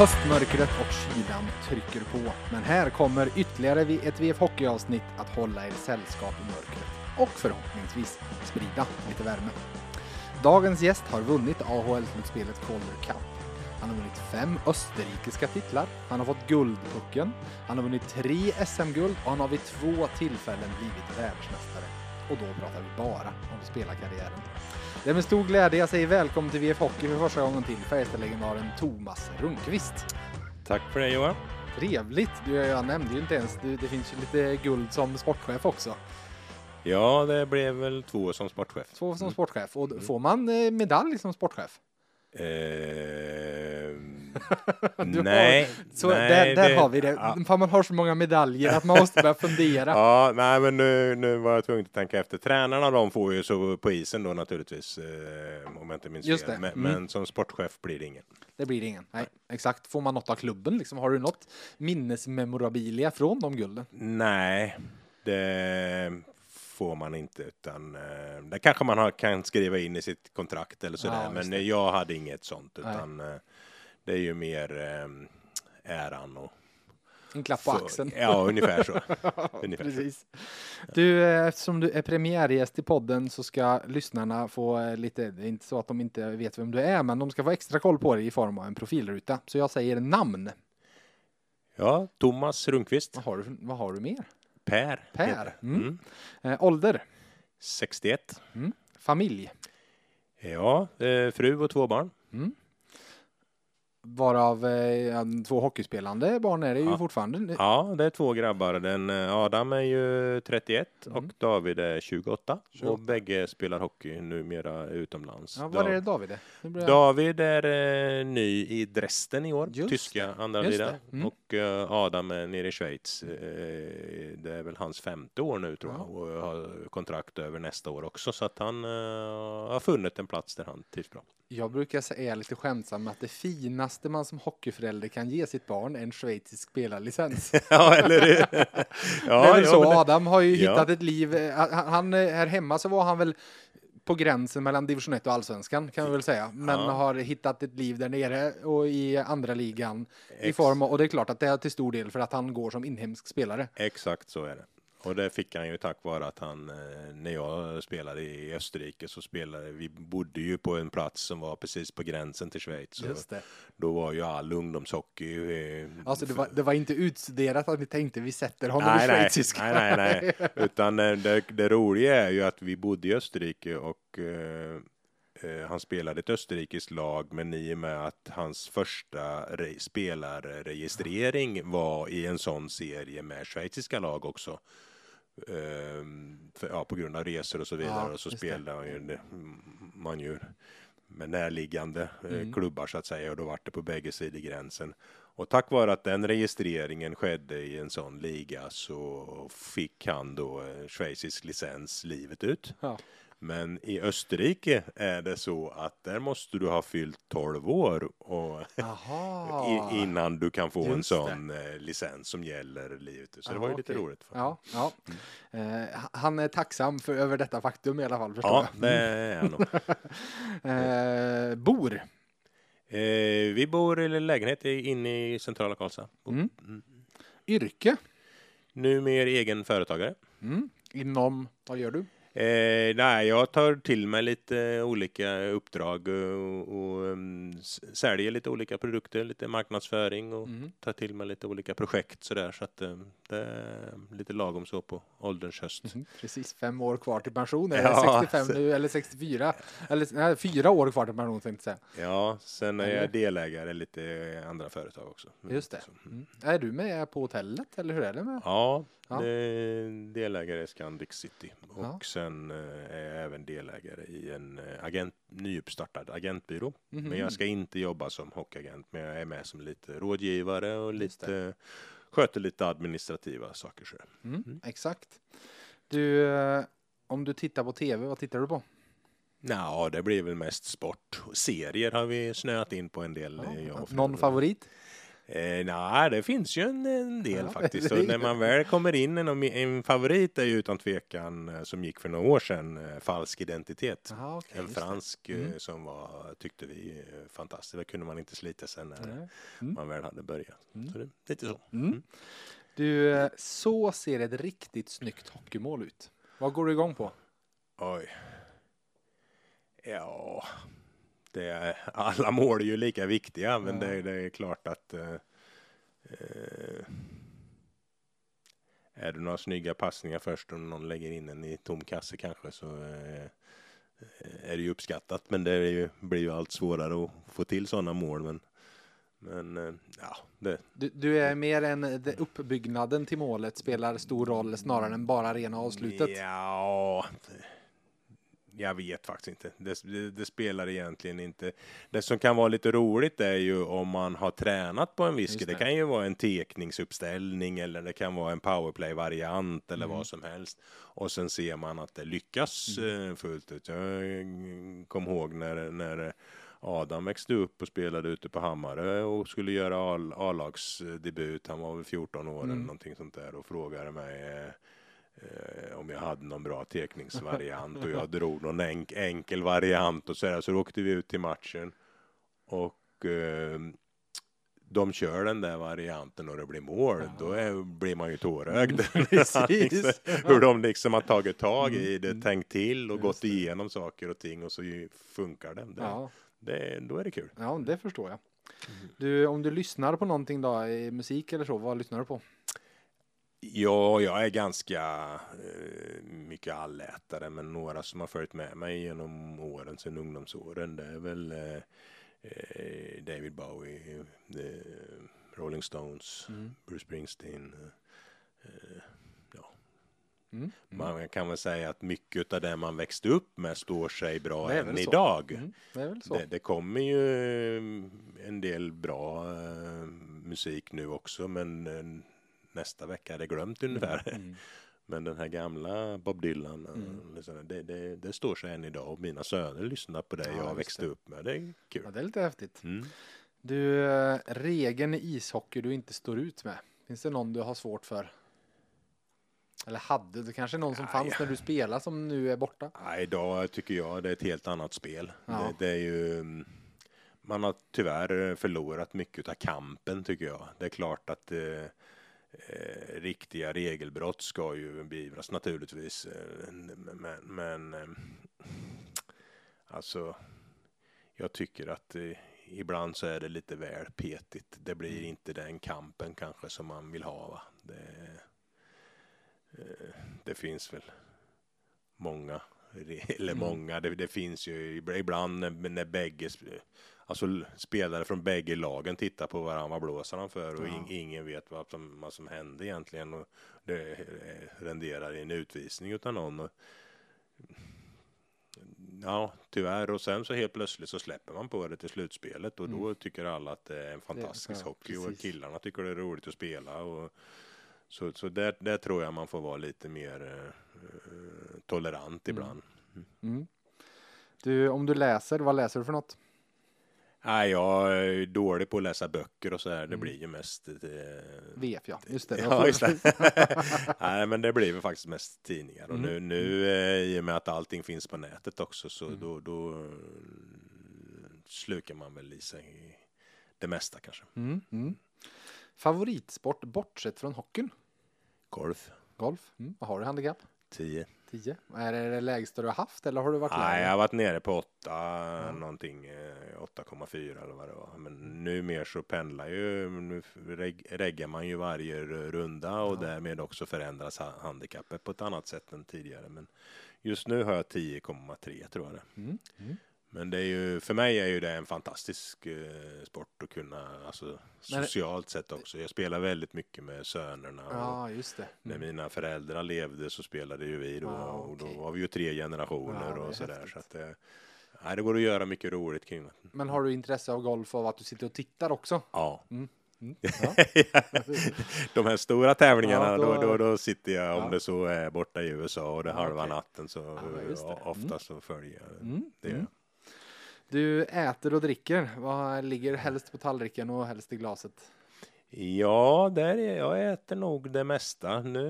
Höstmörkret och kylan trycker på, men här kommer ytterligare ett VF Hockey-avsnitt att hålla er sällskap i mörkret och förhoppningsvis sprida lite värme. Dagens gäst har vunnit AHL-slutspelet Calder Cup. Han har vunnit fem österrikiska titlar, han har fått Guldpucken, han har vunnit tre SM-guld och han har vid två tillfällen blivit världsmästare. Och då pratar vi bara om spelarkarriären. Det är med stor glädje jag säger välkommen till VF Hockey för första gången till Färjestad-legendaren Thomas Rundqvist. Tack för det Johan. Trevligt! Du, jag nämnde ju inte ens, du, det finns ju lite guld som sportchef också. Ja, det blev väl två som sportchef. Två som sportchef. Och får man eh, medalj som sportchef? Eh, Du nej, har, så nej, där, där det- har vi det. Ja, För man har så många medaljer att man måste börja fundera. ja, nej, men nu, nu var jag tvungen att tänka efter. Tränarna de får ju så på isen då naturligtvis, eh, om jag inte minns Just fel. det. Men, Mm. men som sportchef blir det ingen. Det blir det ingen. Nej, exakt. Får man något av klubben liksom? Har du något minnesmemorabilia från de gulden? Nej, det får man inte, utan eh, det kanske man har, kan skriva in i sitt kontrakt eller sådär. Ja, men eh, jag hade inget sånt, Nej. utan eh, det är ju mer eh, äran och En klapp på För- axeln. Ja, ungefär så. Ungefär så. Precis. Du, eh, eftersom du är premiärgäst i podden så ska lyssnarna få lite, det är inte så att de inte vet vem du är, men de ska få extra koll på dig i form av en profilruta. Så jag säger namn. Ja, Thomas Rundqvist. Vad har du, vad har du mer? Per. Per. det. Mm. Eh, ålder? 61. Familj? Ja, eh, fru och två barn. Varav eh, två hockeyspelande barn är det ju Ja. fortfarande. Ja, det är två grabbar. Den, eh, Adam är ju 31 och Mm. David är 28. 28. Och bägge spelar hockey numera utomlands. Ja, var är det Dav- David? är? David är eh, ny i Dresden i år, Just tyska andra det. Mm. Och eh, Adam är nere i Schweiz. Eh, det är väl hans femte år nu tror Ja. jag. Och har kontrakt över nästa år också. Så att han eh, har funnit en plats där han trivs bra. Jag brukar säga lite skämtsamt att det finaste man som hockeyförälder kan ge sitt barn en schweizisk spelarlicens. ja, eller hur? ja, väl ja, så, Adam har ju Ja. hittat ett liv. eh, Han, han, eh, här hemma så var han väl på gränsen mellan division 1 och allsvenskan kan vi väl säga. Men Ja. har hittat ett liv där nere och i andra ligan. I Ex- form av, och det är klart att det är till stor del för att han går som inhemsk spelare. Exakt så är det. Och det fick han ju tack vare att han, eh, när jag spelade i Österrike så spelade vi bodde ju på en plats som var precis på gränsen till Schweiz. Just det. då var ju all ungdomshockey. eh, Alltså det var, det var inte utstuderat att ni tänkte vi sätter honom Nej, i schweiziska. nej, nej, nej. Utan eh, det, det roliga är ju att vi bodde i Österrike och eh, han spelade ett österrikiskt lag men i och med att hans första re- spelarregistrering var i en sån serie med schweiziska lag också. Eh, för, ja, på grund av resor och så vidare Ja, och så spelade han ju, man ju med närliggande eh, Mm. klubbar så att säga och då var det på bägge sidor gränsen. Och tack vare att den registreringen skedde i en sån liga så fick han då eh, schweizisk licens livet ut. Ja. Men i Österrike är det så att där måste du ha fyllt 12 år och innan du kan få en Just det. sån eh, licens som gäller livet. Så det Ja, var ju lite okej. roligt. För Ja, ja. Eh, han är tacksam för, över detta faktum i alla fall. Ja, jag. det är han nog. Eh, bor. Eh, vi bor i en lägenhet inne i centrala Karlstad. Mm. Yrke. Numera egen företagare. Mm. Inom, vad gör du? Eh, nej, jag tar till mig lite olika uppdrag och, och um, säljer lite olika produkter, lite marknadsföring och Mm. tar till mig lite olika projekt sådär så att eh, det är lite lagom så på ålderns höst. Mhm, Precis fem år kvar till pension. Är det Ja, 65 så- nu eller 64? Eller nej, fyra år kvar till pension tänkte jag säga. Ja, sen är Eller? jag delägare i lite andra företag också. Just det. Så, Mm. Är du med på hotellet eller hur är det med? Ja, Ja. delägare i Scandic City och Ja. sen eh, är jag även delägare i en eh, agent, nyuppstartad agentbyrå. Mhm. Men jag ska inte jobba som hockeyagent, men jag är med som lite rådgivare och lite sköter lite administrativa saker. Så. Mm. Exakt. Du, eh, om du tittar på tv, vad tittar du på? Ja, det blir väl mest sport. Serier har vi snöat in på en del. eh, jag och Någon favorit? Eh, nej, det finns ju en, en del Ja, faktiskt. är- när man väl kommer in, en, en favorit är ju utan tvekan eh, som gick för några år sedan, eh, Falsk identitet. Jaha, okej, en fransk eh, Mm. som var, tyckte vi, fantastisk. Det kunde man inte slita sen när. Mm. man väl hade börjat. Mm. Så det, lite så. Mm. Du, eh, så ser ett riktigt snyggt hockeymål ut. Vad går du igång på? Oj. Ja, det är, alla mål är ju lika viktiga, men Ja. det, det är klart att eh, eh, är det några snygga passningar först och någon lägger in en i tom kasse kanske så eh, är det ju uppskattat. Men det ju, blir ju allt svårare att få till sådana mål. Men, men eh, ja, det, Du, du är mer än det uppbyggnaden till målet spelar stor roll snarare än bara rena avslutet. Ja, jag vet faktiskt inte. Det, det, det spelar egentligen inte. Det som kan vara lite roligt är ju om man har tränat på en grej. Det det. kan ju vara en tekningsuppställning eller det kan vara en powerplay-variant eller Mm. vad som helst. Och sen ser man att det lyckas Mm. eh, fullt ut. Jag eh, kom ihåg när, när Adam växte upp och spelade ute på Hammarö och skulle göra A-lagsdebut. Han var väl 14 år Mm. eller någonting sånt där och frågade mig eh, om jag hade någon bra tekningsvariant och jag drog någon enk, enkel variant och så, där. så då åkte vi ut till matchen och eh, de kör den där varianten och det blir mål, Ja. då är, blir man ju tårögd. Precis. Hur de liksom har tagit tag i Mm, det, mm. tänkt till och Just gått det. igenom saker och ting och så funkar det. det, Ja, det då är det kul. ja, det förstår jag. Mm. Du, om du lyssnar på någonting då, i musik eller så, vad lyssnar du på? Ja, jag är ganska eh, mycket allätare, men några som har följt med mig genom åren, sedan ungdomsåren, det är väl eh, eh, David Bowie, Rolling Stones, Mm. Bruce Springsteen. Eh, Mm. man kan väl säga att mycket av det man växte upp med står sig bra än så. idag. Mm. Det. Det, det kommer ju eh, en del bra musik nu också, men nästa vecka är det glömt ungefär. Mm. Men den här gamla Bob Dylan, eh, Mm. liksom, det, det, det står sig än idag och mina söner lyssnar på det Ja, jag växte det. upp med. Det är kul. Ja, det är lite häftigt. Mm. Du, eh, regeln i ishockey du inte står ut med. Finns det någon du har svårt för? Eller hade, det kanske någon som Ja, fanns ja. när du spelade som nu är borta? Ja, idag tycker jag det är ett helt annat spel. Det, det är ju, mm, man har tyvärr förlorat mycket av kampen tycker jag. Det är klart att eh, eh, riktiga regelbrott ska ju beivras naturligtvis. Eh, men, men eh, alltså, jag tycker att eh, ibland så är det lite väl petigt. Det blir Mm. inte den kampen kanske som man vill ha. Va? Det, eh, det finns väl många, eller Mm. många, det, det finns ju ibland när, när bägge, sp- alltså spelare från bägge lagen tittar på varandra, vad blåser han för? Och in, ingen vet vad som, vad som hände egentligen. Och det eh, renderar i en utvisning utan någon. Och, ja, tyvärr. Och sen så helt plötsligt så släpper man på det till slutspelet och då Mm. tycker alla att det är en fantastisk ja, hockey och precis. killarna tycker det är roligt att spela. Och, så, så där, där tror jag man får vara lite mer eh, tolerant Mm. ibland. Mm. Du, om du läser, vad läser du för något? Nej, jag är dålig på att läsa böcker och så här. Det Mm. blir ju mest... Eh, VF ja, just det. Ja, just det. Nej, men det blir väl faktiskt mest tidningar. Och Mm. nu, nu eh, i och med att allting finns på nätet också så Mm. då, då slukar man väl i sig det mesta kanske. Mm. Mm. Favoritsport bortsett från hockeyn? Golf, Golf? Mm. Vad har du handikapp? 10. 10. Är det det lägsta du har haft eller har du varit Nej, lägre? jag har varit nere på 8, någonting, eh, 8,4 eller vad det var. Men nu mer så pendlar ju, nu reg, reggar man ju varje runda och Ja. därmed också förändras ha- handikappet på ett annat sätt än tidigare. Men just nu har jag 10,3 tror jag det. Mm. Mm. Men det är ju, för mig är ju det en fantastisk eh, sport att kunna, alltså socialt sett också. Jag spelar väldigt mycket med sönerna. Och Ja, just det. när Mm. mina föräldrar levde så spelade ju vi då. Ja, Och då var vi ju tre generationer Ja, det och sådär. Så att, eh, nej, det går att göra mycket roligt kring det. Men har du intresse av golf av att du sitter och tittar också? Ja. Mm. Mm. Ja. De här stora tävlingarna, Ja, då, då- då, då sitter jag, om Ja. det så är borta i USA och det halva okej. natten så Ja, det. ofta så följer jag Mm. det. Mm. Du äter och dricker. Vad ligger helst på tallriken och helst i glaset? Ja, där är, jag äter nog det mesta. Nu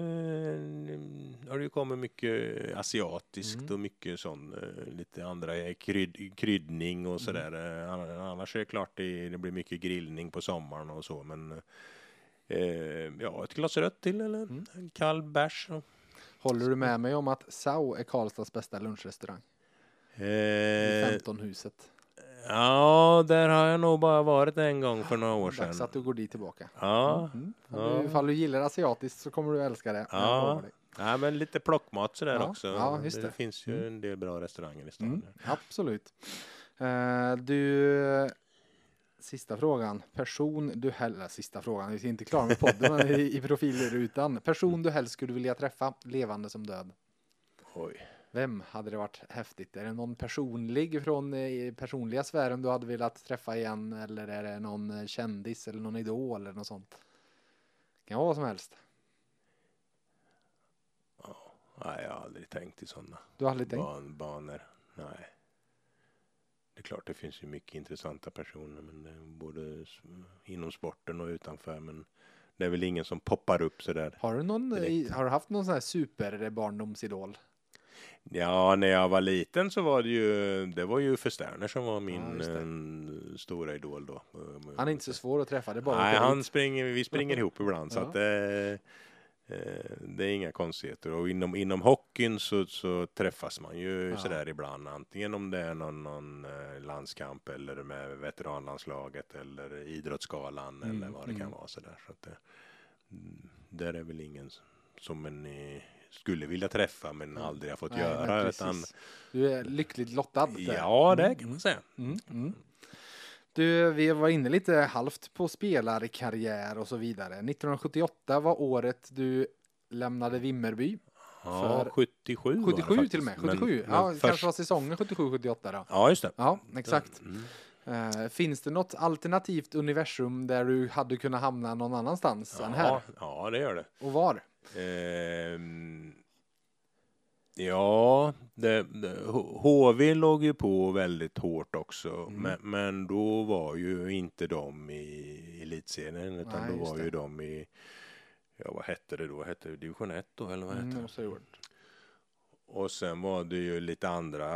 har det ju kommit mycket asiatiskt Mm. och mycket sån, eh, lite andra krydd, kryddning och sådär. Eh, ann- Annars är det klart det, det blir mycket grillning på sommaren och så, men eh, ja, ett glas rött till eller Mm. en kall bärs. Håller du med mig om att Sau är Karlstads bästa lunchrestaurang? Eh, 15-huset. ja, där har jag nog bara varit en gång för några år Dags sedan. att du går dit tillbaka. Ja, Mm. Ja. Ja. Ifall du gillar asiatiskt så kommer du älska det. Ja. ja, men lite plockmat sådär Ja, också. ja, just det, det. finns ju Mm. en del bra restauranger i stan. Mm, absolut. Eh, du, sista frågan. Person du helst, sista frågan, vi är inte klara med podden men i, i profilrutan. Person du helst skulle vilja träffa, levande som död. Oj. Vem hade det varit häftigt? Är det någon personlig från eh, personliga sfären du hade velat träffa igen eller är det någon eh, kändis eller någon idol eller något sånt? Kan vara vad som helst. Nej, jag har aldrig tänkt i sådana Du har aldrig tänkt? ban banor. Nej. Det är klart, det finns ju mycket intressanta personer, men det både inom sporten och utanför. Men det är väl ingen som poppar upp sådär. Har du någon, Direkt. i- har du haft någon sån här superbarndomsidol? Ja, när jag var liten så var det ju, det var ju för Sterner som var Ja, min det. eh, stora idol då. Han är inte så svår att träffa, det bara Nej, han springer, vi springer ihop ibland så Ja. att det, eh, det är inga konstigheter. Och inom, inom hockeyn så, så träffas man ju Ja. sådär ibland. Antingen om det är någon, någon eh, landskamp eller med veteranlandslaget eller idrottsgalan Mm, eller vad det kan mm. vara sådär. Så att det, mm, där är väl ingen som en eh, skulle vilja träffa men Mm. aldrig har fått Nej, men göra. Utan, Du är lyckligt lottad. där. ja, det Mm, kan man säga. Mm, mm. Du, vi var inne lite halvt på spelarkarriär och så vidare. 1978 var året du lämnade Vimmerby. Ja, För- 77 var det 77 faktiskt. till och med. Men- 77. men ja, först- kanske var säsongen 77-78 då. Ja, just det. Ja, exakt. Mm. Eh, finns det något alternativt universum där du hade kunnat hamna någon annanstans än här? Ja, ja, det gör det. Och var? Ehm, ja, det, det, HV låg ju på väldigt hårt också, Mm. men, men då var ju inte de i elitserien, utan Nej, då var det. ju de i, ja vad hette det då, hette det division 1 då, eller vad hette Mm, det? Och sen var det ju lite andra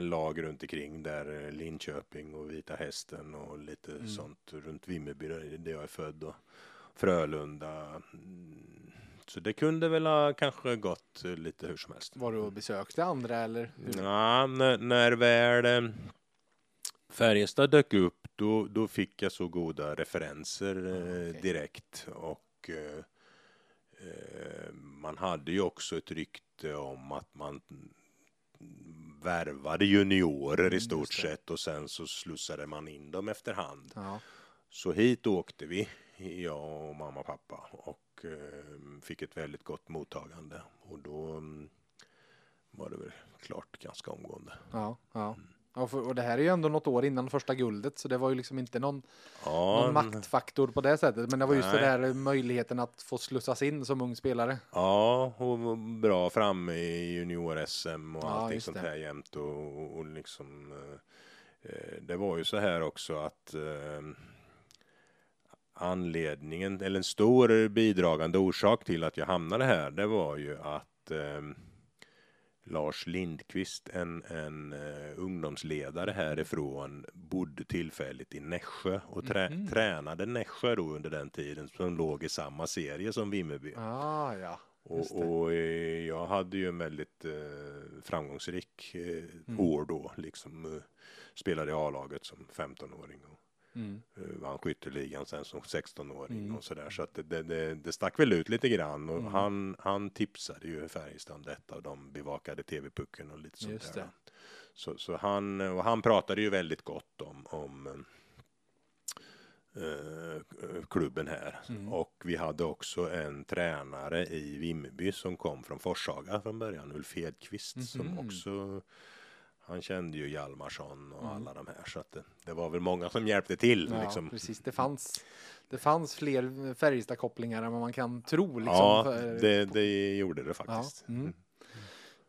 lag runt omkring där Linköping och Vita Hästen och lite Mm. sånt runt Vimmerby där jag är född och Frölunda. Mm, Så det kunde väl ha kanske gått eh, lite hur som helst. Var du och besökte andra eller? hur? Ja, när, när väl eh, Färjestad dök upp då, då fick jag så goda referenser eh, okej. direkt och eh, eh, man hade ju också ett rykte om att man värvade juniorer Mm, i stort just det. sett och sen så slussade man in dem efterhand. Ja. Så hit åkte vi, jag och mamma och pappa och eh, fick ett väldigt gott mottagande och då mm, var det väl klart ganska omgående. Ja, ja. Ja, för, och det här är ju ändå något år innan första guldet så det var ju liksom inte någon, Ja, någon maktfaktor på det sättet. Men det var just det Nej. där möjligheten att få slussas in som ung spelare. Ja, var bra framme i junior-SM och Ja, allting sånt det. här jämt och, och liksom eh, eh, det var ju så här också att eh, anledningen, eller en stor bidragande orsak till att jag hamnade här, det var ju att eh, Lars Lindqvist, en, en uh, ungdomsledare härifrån, bodde tillfälligt i Nässjö och trä, Mhm. tränade Nässjö då under den tiden som låg i samma serie som Vimmerby. Ah, ja. Och, och eh, jag hade ju en väldigt eh, framgångsrik eh, Mm. år då, liksom eh, spelade i A-laget som 15-åring och Mm. eh, vann skytteligan sen som 16-åring Mm. och sådär. Så att det, det, det, stack väl ut lite grann och Mm. han, han tipsade ju Färjestad om detta och de bevakade TV-pucken och lite sånt Just där. det. Så, så han, och han pratade ju väldigt gott om, om eh, klubben här. Mm. Och vi hade också en tränare i Vimmerby som kom från Forshaga från början, Ulf Hedqvist, som Mhm. också han kände ju Hjalmarsson och Mm. alla de här så att det, det var väl många som hjälpte till. Ja, liksom. precis. Det fanns, det fanns fler Färjestad-kopplingar än vad man kan tro. Liksom, ja, för- det, det gjorde det faktiskt. Ja, mm.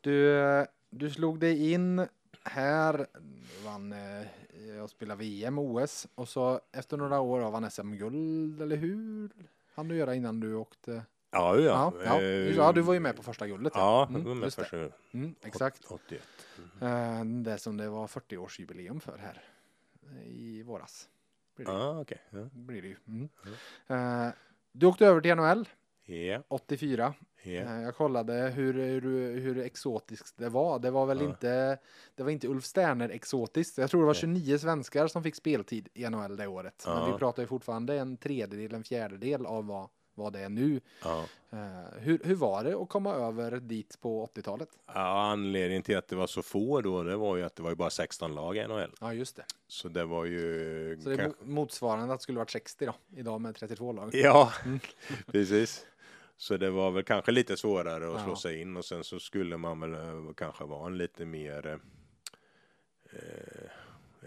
Du, du slog dig in här vann eh, jag spelade VM, OS och så efter några år av vann SM-guld, eller hur? Han du göra innan du åkte? Ja, ja. Ja, ja. Eh, ja, du var ju med på första guldet. Ja, Mm, jag var med första gången. Mm, exakt. 81. Eh, Det som det var 40-årsjubileum för här eh, i våras. Blir det, Ja, okej. Ja. blir det ju. Mm. Eh, Du åkte över till NHL Ja, 84. ja. Eh, Jag kollade hur, hur, hur exotiskt det var. Det var väl Ja. inte, det var inte Ulf Sterner exotiskt. Jag tror det var 29 svenskar som fick speltid i NHL det året. Men Ja. vi pratar ju fortfarande en tredjedel, en fjärdedel av vad, vad det är nu. ja. Eh, hur, hur var det att komma över dit på 80-talet? Ja, anledningen till att det var så få då, det var ju att det var ju bara 16 lag i NHL. Ja, just det. Så det var ju... Så det är kanske- mo- motsvarande att det skulle varit 60 då, idag med 32 lag. Ja, Mm. precis. Så det var väl kanske lite svårare att Ja. slå sig in och sen så skulle man väl eh, kanske vara en lite mer eh,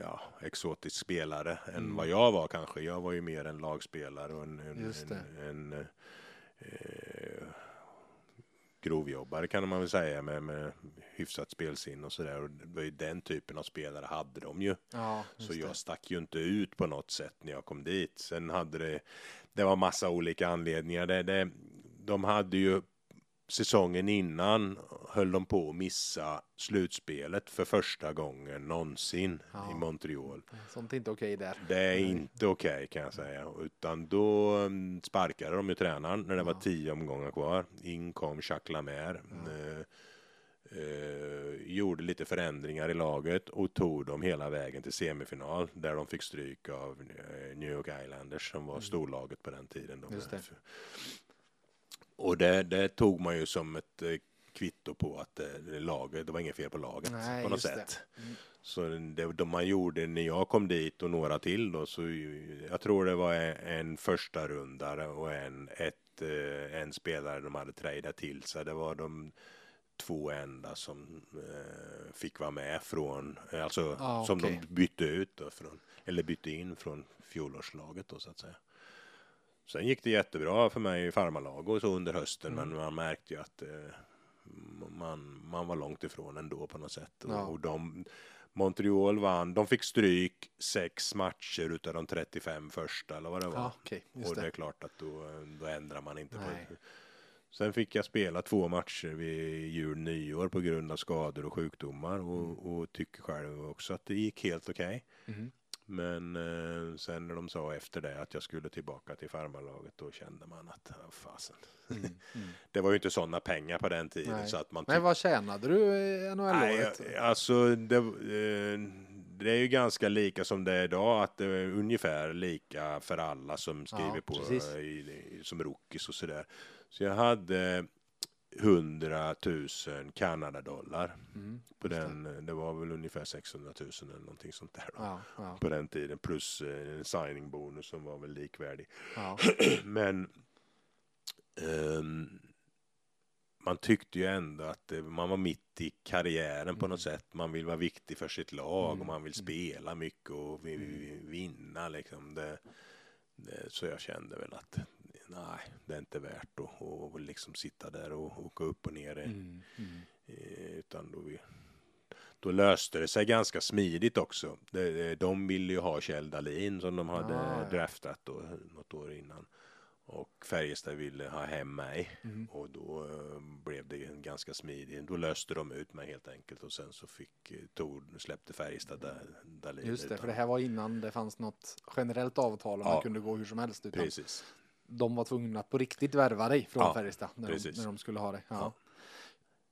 ja, exotisk spelare än Mm. vad jag var kanske. Jag var ju mer en lagspelare och en, en, en, en eh, grovjobbare kan man väl säga med, med hyfsat spelsinne och sådär. Och det var ju den typen av spelare hade de ju. Ja, Så jag det. stack ju inte ut på något sätt när jag kom dit. Sen hade det, det var massa olika anledningar. Det, det, de hade ju säsongen innan höll de på att missa slutspelet för första gången någonsin Ja. i Montreal. Sånt är inte okej där. Det är inte okej kan jag säga. Utan då mm, sparkade de ju tränaren när det var Ja. tio omgångar kvar. In kom Jacques Lamer. Eh, eh, gjorde lite förändringar i laget och tog dem hela vägen till semifinal där de fick stryk av eh, New York Islanders som var storlaget på den tiden. De Mm. Och det, det tog man ju som ett eh, kvitto på att det, laget, det var inget fel på laget Nej, på något just det. sätt. Mm. Så det de man gjorde när jag kom dit och några till då så jag tror det var en, en första rundare och en, ett, eh, en spelare de hade tradat till sig. Det var de två enda som eh, fick vara med från, eh, alltså Ah, som okej. de bytte ut då från, eller bytte in från fjolårslaget då så att säga. Sen gick det jättebra för mig i farmarlag och så under hösten Mm. men man märkte ju att eh, man, man var långt ifrån ändå på något sätt. Ja. Och de, Montreal vann, de fick stryk sex matcher utav de 35 första eller vad det var. Ja, just och det det. är klart att då, då ändrar man inte Nej. på det. Sen fick jag spela två matcher vid jul nyår på grund av skador och sjukdomar och, och tycker själv också att det gick helt okej. Mhm. Men eh, sen när de sa efter det att jag skulle tillbaka till farmarlaget då kände man att ah, fasen. Mm. Mm. Det var ju inte sådana pengar på den tiden Nej. så att man Men vad tjänade du i Nej, NHL-året? alltså det, eh, det är ju ganska lika som det är idag, att det är ungefär lika för alla som skriver Ja, på eh, i, i, som rookies och sådär. Så jag hade 100 000 Kanadadollar Mm. på Just det. den. eh, Det var väl ungefär 600 000 eller någonting sånt där Ja, ja, på den tiden. Plus eh, en signing bonus som var väl likvärdig. ja. Men ehm, man tyckte ju ändå att man var mitt i karriären på något sätt. Man vill vara viktig för sitt lag Mm. och man vill spela mycket och vi, vi, vinna liksom. Det, det, så jag kände väl att nej, det är inte värt att och liksom sitta där och åka upp och ner. Mm. Mm. Eh, utan då, vi, då löste det sig ganska smidigt också. Det, det- de ville ju ha Kjell Dahlin som de hade Ah, draftat då, något år innan. Och Färjestad ville ha hem mig Mm. och då eh, blev det en ganska smidigt. Då löste de ut mig helt enkelt och sen så fick eh, Tor, släppte Färjestad Dahlin. Just det, utan- för det här var innan det fanns något generellt avtal och man Ja. kunde gå hur som helst. Utan Precis. De var tvungna att på riktigt värva dig från Ja, Färjestad när, de, när de skulle ha dig. Ja. Ja.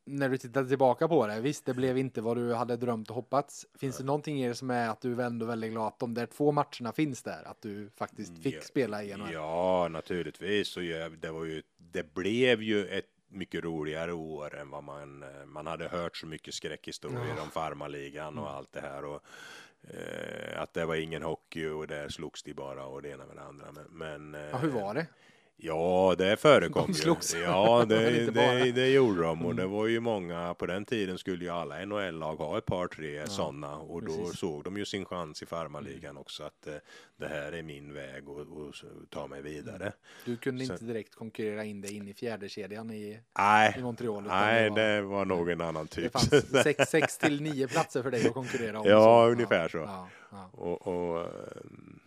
När du tittar tillbaka på det, visst det blev inte vad du hade drömt och hoppats. Finns det någonting i det som är att du är ändå väldigt glad att de där två matcherna finns där? Att du faktiskt fick spela i NHL? Ja, naturligtvis. Jag, det, var ju, det blev ju ett mycket roligare år än vad man, eh, man hade hört så mycket skräckhistorier Ja. Mm. om farmarligan och allt det här. Och, eh, att det var ingen hockey och där slogs de bara och det ena med det andra. Men, men Ja, hur var det? Ja, det förekom De ju. slogs. Ja, Men det, det, det gjorde de och Mm. det var ju många, på den tiden skulle ju alla NHL-lag ha ett par, tre Ja, sådana och då precis. såg de ju sin chans i farmarligan också att eh, det här är min väg och, och ta mig vidare. Du kunde Så- inte direkt konkurrera in dig in i fjärde kedjan i, i Nej, Montreal. utan nej, det var, det var nog en annan det typ. fanns sex, sex till nio platser för dig att konkurrera om. Ja, så. ungefär så. Ja, ja. Och, och, ehm,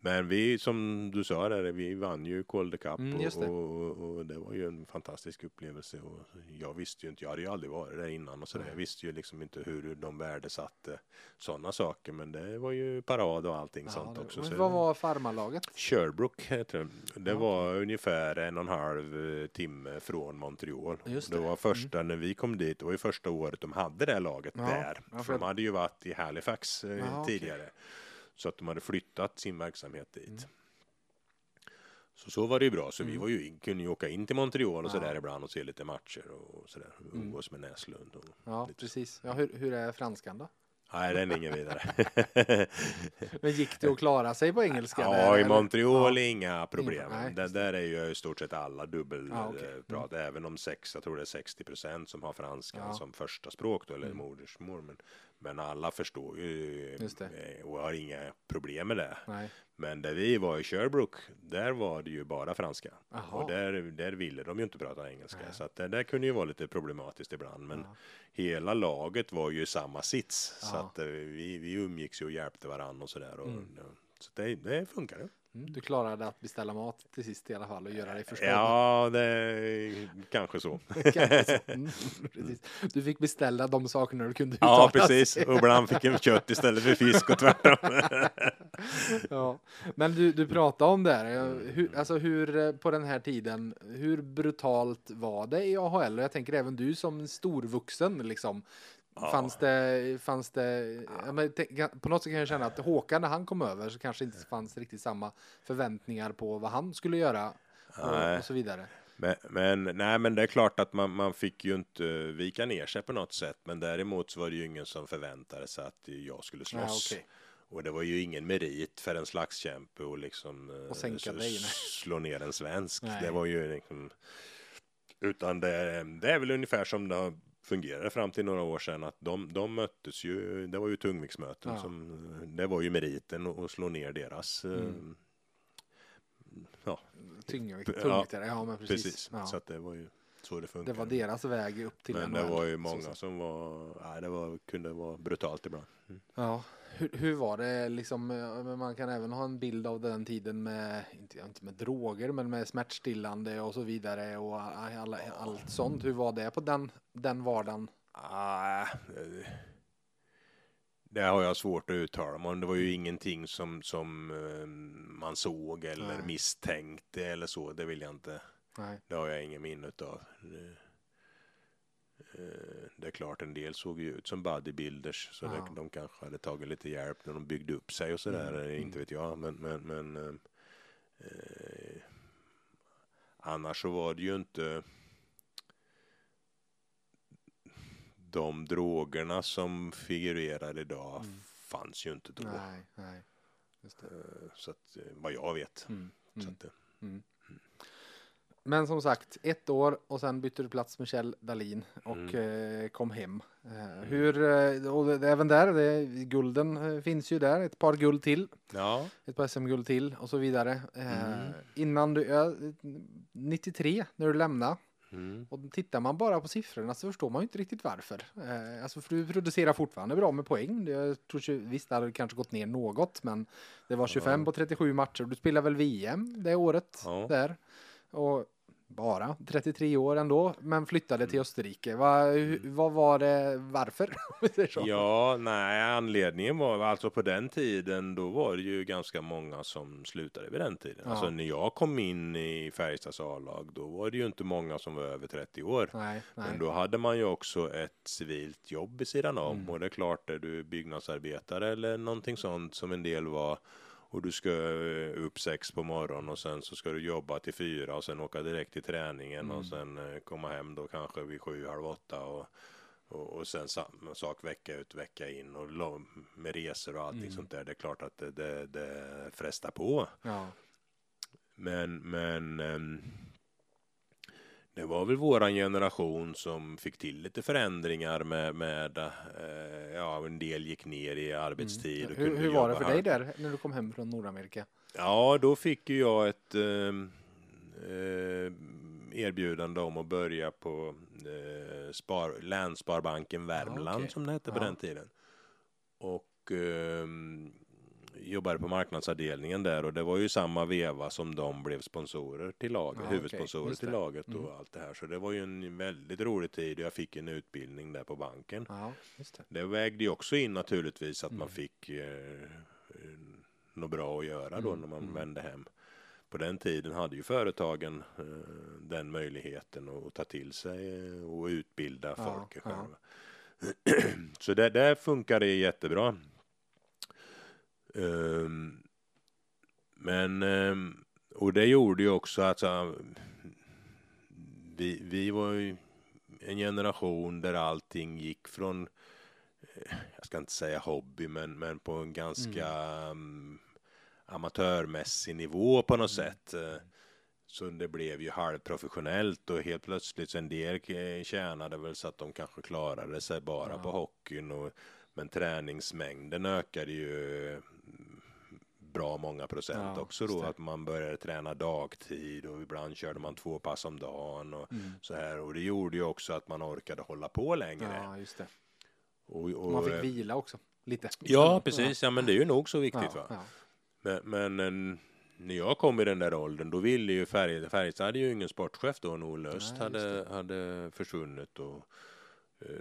men vi, som du sa där, vi vann ju Calder Cup Mm, det. och, och, och det var ju en fantastisk upplevelse. Och jag visste ju inte, jag hade ju aldrig varit där innan och så där. Jag visste ju liksom inte hur de värdesatte sådana saker. Men det var ju parad och allting Ja, sånt det- också. Men så vad var farmarlaget? Sherbrooke heter det. Det Ja, var ungefär en och en halv eh, timme från Montreal. Just det. det. Mm. var första, när vi kom dit, det var ju första året de hade det laget Ja, där. för de hade ju varit i Halifax eh, Jaha, okej. Så att de hade flyttat sin verksamhet dit. Mm. Så så var det ju bra, så vi Mm. var ju, kunde ju åka in till Montreal och Ja. sådär ibland och se lite matcher och sådär. Mm. Umgås med Näslund. Och Ja, lite. precis. Ja, hur, hur är franskan då? Nej, den är ingen vidare. Men gick det att klara sig på engelska? där, Ja, i eller? Montreal Ja. inga problem. nej, det där är ju i stort sett alla dubbelprat. Ja, okej. Mm. prat. Även om sex, jag tror det är 60 procent som har franskan Ja. som första språk då, eller Mm. modersmål. Men, men alla förstår ju eh, och har inga problem med det. Nej. Men där vi var i Sherbrooke, där var det ju bara franska. Jaha. Och där, där ville de ju inte prata engelska. Nej. Så att det där kunde ju vara lite problematiskt ibland. Men Ja. hela laget var ju i samma sits. Så Ja. att eh, vi, vi umgicks ju och hjälpte varandra och sådär. Och, Mm. Så det, det funkade. Mm, Du klarade att beställa mat till sist i alla fall och göra dig förstådd. Ja, det kanske så. Kanske så. Mm. Du fick beställa de sakerna du kunde Ja, precis. sig. Och ibland fick en kött istället för fisk och tvärtom. Ja. Men du, du pratade om det här, Mm. hur, alltså hur eh, på den här tiden, hur brutalt var det i AHL? Och jag tänker även du som storvuxen liksom. Ja. Fanns det, fanns det, ja, men, på något sätt kan jag känna att Håkan när han kom över så kanske inte fanns riktigt samma förväntningar på vad han skulle göra och, Nej. och så vidare. Men, men, nej, men det är klart att man, man fick ju inte vika ner sig på något sätt. Men däremot så var det ju ingen som förväntade sig att jag skulle slåss. okej. Och det var ju ingen merit för en slagskämpe och liksom eh, Och sänka så- dig, nej. slå ner en svensk. Nej. Det var ju liksom, utan det, det är väl ungefär som det har fungerat fram till några år sedan att de, de möttes ju, det var ju tungviktsmöten Ja. som, det var ju meriten att slå ner deras eh, Mm. Ja, Tyngvikt, Ja, ja men precis. precis. Ja. Så att det var ju så det Det funkade. var deras väg upp till Men det var ju många som var, nej, det var, kunde vara brutalt ibland. Mm. Ja, hur, hur var det liksom? eh, Man kan även ha en bild av den tiden med, inte, inte med droger, men med smärtstillande och så vidare och alla, allt sånt. Hur var det på den, den vardagen? Ah, eh, det har jag svårt att uttala mig om. Det var ju ingenting som, som eh, man såg eller Nej. misstänkte eller så. Det vill jag inte. Nej. Det har jag ingen minne av. Det, eh, det är klart, en del såg ju ut som bodybuilders. Så Ja. det, de kanske hade tagit lite hjälp när de byggde upp sig och sådär. Mm, Inte vet jag. Men, men, men eh, eh, annars så var det ju inte de drogerna som figurerar idag Mm. fanns ju inte då. Nej, nej. Eh, Så att, eh, vad jag vet. Mm, Så mm. att, eh, Men som sagt, ett år och sen bytte du plats med Kjell Dahlin och Mm. eh, kom hem. Eh, hur, eh, och även där, det, gulden eh, finns ju där, ett par guld till. ja, ett par SM-guld till och så vidare. Eh, Mm. Innan du, ja, 93 när du lämnade mm. och tittar man bara på siffrorna så förstår man ju inte riktigt varför. Eh, alltså för du producerar fortfarande bra med poäng. Jag tror, visst, det hade kanske gått ner något, men det var 25 Ja. på 37 matcher. Du spelar väl VM det året Ja. där och bara 33 år ändå, men flyttade till Mm. Österrike. Va, hu- vad var det? Varför? Ja, nej, anledningen var alltså på den tiden, då var det ju ganska många som slutade vid den tiden. Ja. Alltså när jag kom in i Färjestads A-lag, då var det ju inte många som var över 30 år. Nej, nej. Men då hade man ju också ett civilt jobb i sidan om Mm. och det är klart är du byggnadsarbetare eller någonting sånt som en del var och du ska eh, upp sex på morgonen och sen så ska du jobba till fyra och sen åka direkt till träningen Mm. och sen eh, komma hem då kanske vid sju, halv åtta och, och, och sen samma sak vecka ut, vecka in och med resor och allting Mm. sånt där. Det är klart att det, det, det frestar på. Ja. Men, men ehm, det var väl våran generation som fick till lite förändringar med, med eh, ja, en del gick ner i arbetstid. och Hur, hur var det för dig halv- där när du kom hem från Nordamerika? Ja, då fick ju jag ett ehm, eh, erbjudande om att börja på eh, spar, Länssparbanken Värmland okej. som det hette på Ja. den tiden. Och ehm, jobbade på marknadsavdelningen där och det var ju samma veva som de blev sponsorer till laget, okej. huvudsponsorer Just till laget och Mm. allt det här. Så det var ju en väldigt rolig tid och jag fick en utbildning där på banken. Just det. Det vägde ju också in naturligtvis att man Mm. fick eh, något bra att göra då Mm, när man mm. vände hem. På den tiden hade ju företagen eh, den möjligheten att ta till sig eh, och utbilda Ja, folk själva. Så det där funkar det jättebra. Ehm, men, ehm, och det gjorde ju också att så, vi, vi var ju en generation där allting gick från, eh, jag ska inte säga hobby, men, men på en ganska mm. amatörmässig nivå på något Mm. sätt. eh, Så det blev ju halvprofessionellt och helt plötsligt så en del eh, tjänade väl så att de kanske klarade sig bara Ja. på hockeyn. Och, men träningsmängden ökade ju bra många procent Ja, också då. Att man började träna dagtid och ibland körde man två pass om dagen. Och, Mm. så här. Och det gjorde ju också att man orkade hålla på längre. Ja, just det. Och, och, Man fick eh, vila också. Lite. Ja, precis. Ja, men det är ju nog så viktigt. Ja, va? ja. Men, men en- när jag kom i den där åldern, då ville ju Färjestad, Färjestad hade ju ingen sportchef då, när Olle Öst Nej, just hade, hade försvunnit. Och, eh,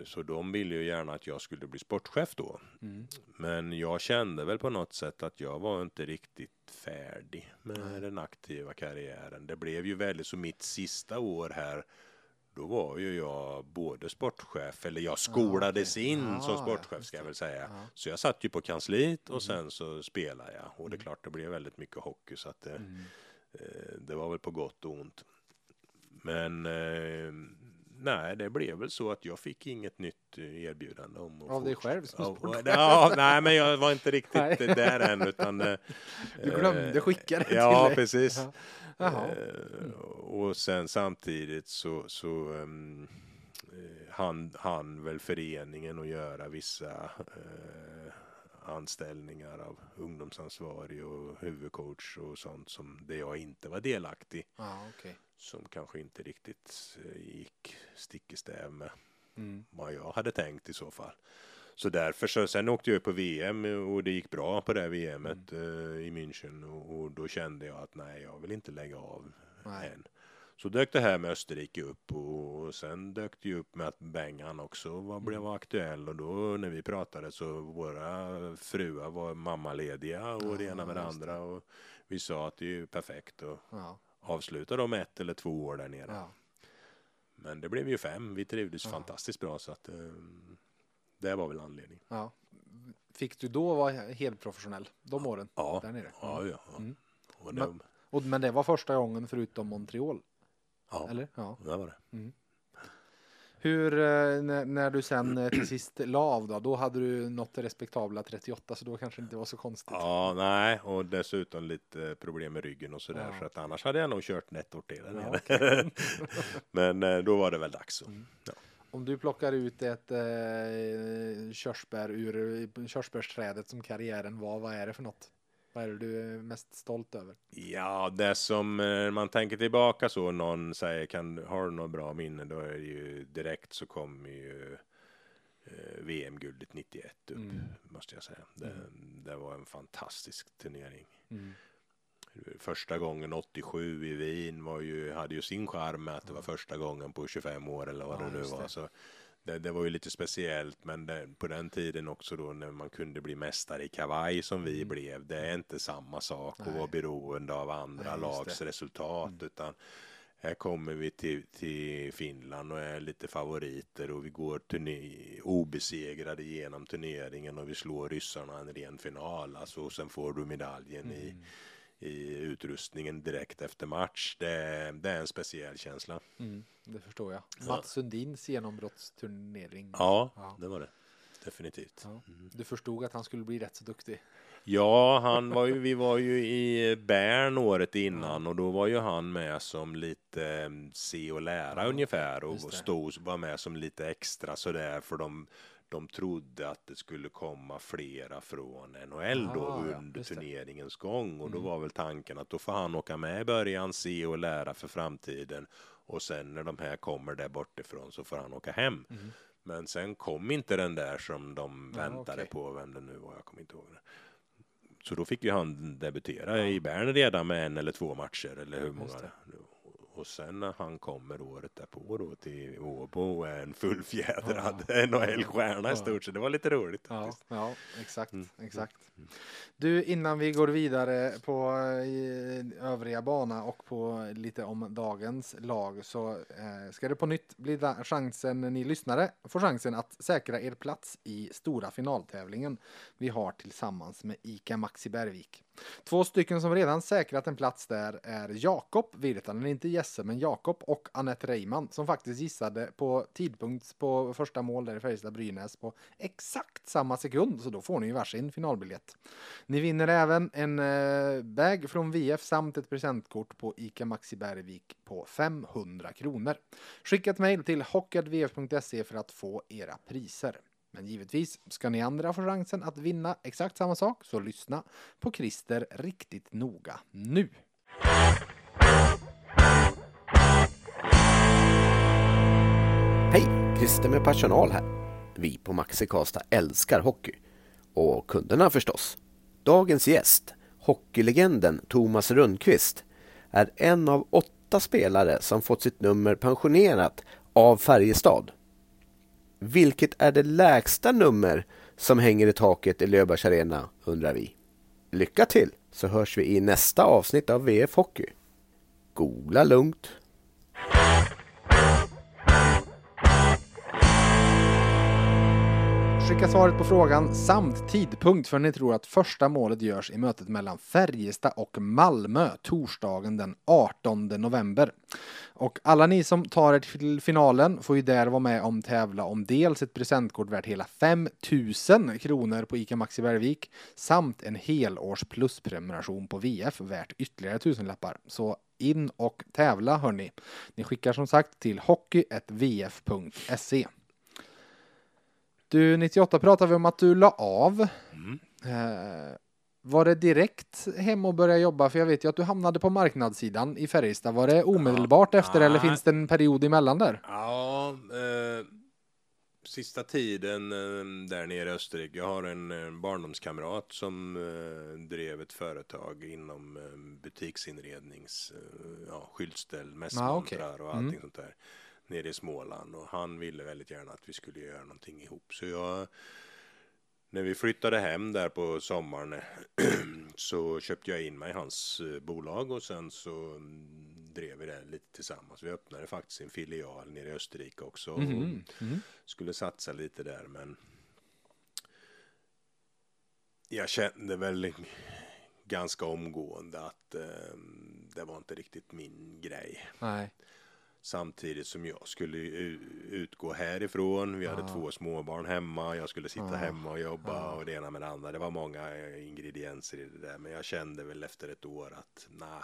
så de ville ju gärna att jag skulle bli sportchef då. Mm. Men jag kände väl på något sätt att jag var inte riktigt färdig med Nej. den aktiva karriären. Det blev ju väldigt, så mitt sista år här, då var ju jag både sportchef, eller jag skolades okej. in Ja, som sportchef ska jag väl säga. Ja. Så jag satt ju på kansliet och Mm. sen så spelade jag. Och det är klart, det blev väldigt mycket hockey så att det, Mm. eh, det var väl på gott och ont. Men eh, nej, det blev väl så att jag fick inget nytt eh, erbjudande om Av dig själv som sportchef? Ja, nej, men jag var inte riktigt Nej. där än utan eh, Du glömde eh, skicka det till Ja, dig. precis. Ja. Jaha. Eh, och sen samtidigt så, så um, han, han väl föreningen att göra vissa eh, anställningar av ungdomsansvarig och huvudcoach och sånt som det jag inte var delaktig Ja, okej. som kanske inte riktigt eh, gick stick i stäv med Mm. vad jag hade tänkt i så fall. Så därför så, sen åkte jag på VM och det gick bra på det VMet Mm. eh, i München och, och då kände jag att nej, jag vill inte lägga av Nej. än. Så dök det här med Österrike upp och, och sen dök det ju upp med att Bengan också var, blev Mm. aktuell och då när vi pratade så våra fruar var mammalediga och det Ja, ena med det det. andra och vi sa att det är ju perfekt att Ja, avsluta de ett eller två år där nere. ja. Men det blev ju fem. Vi trivdes Ja. fantastiskt bra så att eh, det var väl anledningen. ja. Fick du då vara helt professionell de åren? Ja, Där nere? ja, ja. ja. Mm. Och det, Men- Och, men det var första gången förutom Montreal? Ja, Eller? Ja. det var det. Hur, eh, när, när du sen eh, till sist la av då, då hade du nått det respektabla 38 så då kanske det inte var så konstigt. Ja, nej, och dessutom lite problem med ryggen och sådär. Ja. Så att annars hade jag nog kört ett år till. där Ja, nere. Men eh, då var det väl dags. Mm. Ja. Om du plockar ut ett eh, körsbär ur körsbärsträdet som karriären var, vad är det för något? Vad är det du är mest stolt över? Ja, det som eh, man tänker tillbaka så någon säger kan har du något bra minne då är det ju direkt så kommer ju eh, VM-guldet 91 upp Mm. måste jag säga. Det, Mm. det var en fantastisk turnering. Mm. Första gången 87 i Wien var ju, hade ju sin charm med att det var första gången på 25 år eller vad Ja, det nu var. det. Så det, det var ju lite speciellt men det, på den tiden också då när man kunde bli mästare i kavaj som vi Mm. blev. Det är inte samma sak att vara beroende av andra Nej, lags resultat Mm. utan här kommer vi till, till Finland och är lite favoriter och vi går turné, obesegrade genom turneringen och vi slår ryssarna en ren final. Alltså, och sen får du medaljen Mm. i utrustningen direkt efter match. Det, det är en speciell känsla. Mm. Det förstår jag. Ja. Mats Sundins genombrottsturnering. Ja, Ja. det var det. definitivt. Ja. Du förstod att han skulle bli rätt så duktig. Ja, han var ju, vi var ju i Bern året innan och då var ju han med som lite eh, se och lära ungefär och stod, var med som lite extra sådär för de, de trodde att det skulle komma flera från NHL då Ah, ja, under det. turneringens gång och då Mm. var väl tanken att då får han åka med i början, se och lära för framtiden och sen när de här kommer där bortifrån så får han åka hem. Mm. Men sen kom inte den där som de Ja, väntade okej. på, vem det nu var, jag kommer inte ihåg det. Så då fick ju han debutera i Bern redan med en eller två matcher eller hur många Just det. Och sen när han kommer året därpå då till Åbo och är en fullfjädrad NHL-stjärna Ja. i stort sett. Det var lite roligt Ja, ja exakt, Mm. exakt. Du, innan vi går vidare på eh, övriga bana och på lite om dagens lag så eh, ska det på nytt bli chansen, ni lyssnare får chansen att säkra er plats i stora finaltävlingen vi har tillsammans med ICA Maxi Bergvik. Två stycken som redan säkrat en plats där är Jakob Virtanen, inte Jesse, men Jakob och Anette Reimann som faktiskt gissade på tidpunkt på första mål där i Färjestad-Brynäs på exakt samma sekund, så då får ni ju varsin finalbiljett. Ni vinner även en eh, bag från VF samt ett presentkort på ICA Maxi Bergvik på 500 kronor. Skicka ett mejl till hockadvf.se för att få era priser. Men givetvis ska ni andra få chansen att vinna exakt samma sak, så lyssna på Christer riktigt noga nu. Hej! Christer med personal här. Vi på Maxi Karlstad älskar hockey. Och kunderna förstås. Dagens gäst, hockeylegenden Thomas Rundqvist, är en av åtta spelare som fått sitt nummer pensionerat av Färjestad. Vilket är det lägsta nummer som hänger i taket i Löfbergs Arena, undrar vi. Lycka till, så hörs vi i nästa avsnitt av VF Hockey. Googla lugnt. Skicka svaret på frågan samt tidpunkt för ni tror att första målet görs i mötet mellan Färjestad och Malmö torsdagen den 18 november. Och alla ni som tar er till finalen får ju där vara med om tävla om dels ett presentkort värt hela 5000 kronor på ICA Maxi Bergvik samt en helårs plusprenumeration på VF värt ytterligare tusenlappar. Så in och tävla hörni. Ni skickar som sagt till hockey.vf.se. Du, 98 pratade vi om att du la av. Mm. Eh, var det direkt hem och börja jobba? För jag vet ju att du hamnade på marknadssidan i Färjestad. Var det omedelbart efter eller nej. finns det en period emellan där? Ja, eh, sista tiden eh, där nere i Österrike. Jag har en eh, barndomskamrat som eh, drev ett företag inom eh, butiksinrednings, eh, ja, skyltställ, mässmontrar och allting Mm. sånt där nere i Småland och han ville väldigt gärna att vi skulle göra någonting ihop så jag när vi flyttade hem där på sommaren så köpte jag in mig i hans eh, bolag och sen så mm, drev vi det lite tillsammans. Vi öppnade faktiskt en filial nere i Österrike också och Mhm. Mhm. skulle satsa lite där men jag kände väl ganska omgående att eh, det var inte riktigt min grej. Nej. Samtidigt som jag skulle utgå härifrån. Vi hade Ah. två småbarn hemma. Jag skulle sitta Ah. hemma och jobba Ah. och det ena med det andra. Det var många eh, ingredienser i det där. Men jag kände väl efter ett år att nej.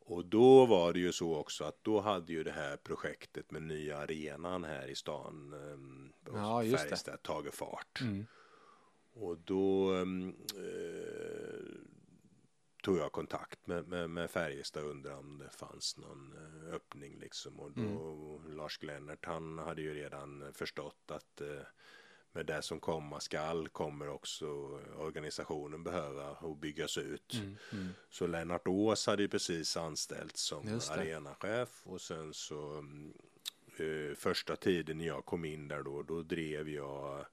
Och då var det ju så också att då hade ju det här projektet med nya arenan här i stan eh, Ja. Färjestad tagit fart. Mm. Och då um, eh, tog jag kontakt med, med, med Färjestad och undrade om det fanns någon eh, öppning liksom. Och då Lars Glennert han hade ju redan förstått att eh, med det som komma skall kommer också organisationen behöva och byggas ut. Mm. Mm. Så Lennart Ås hade ju precis anställts som arenachef och sen så mm, eh, första tiden när jag kom in där då, då drev jag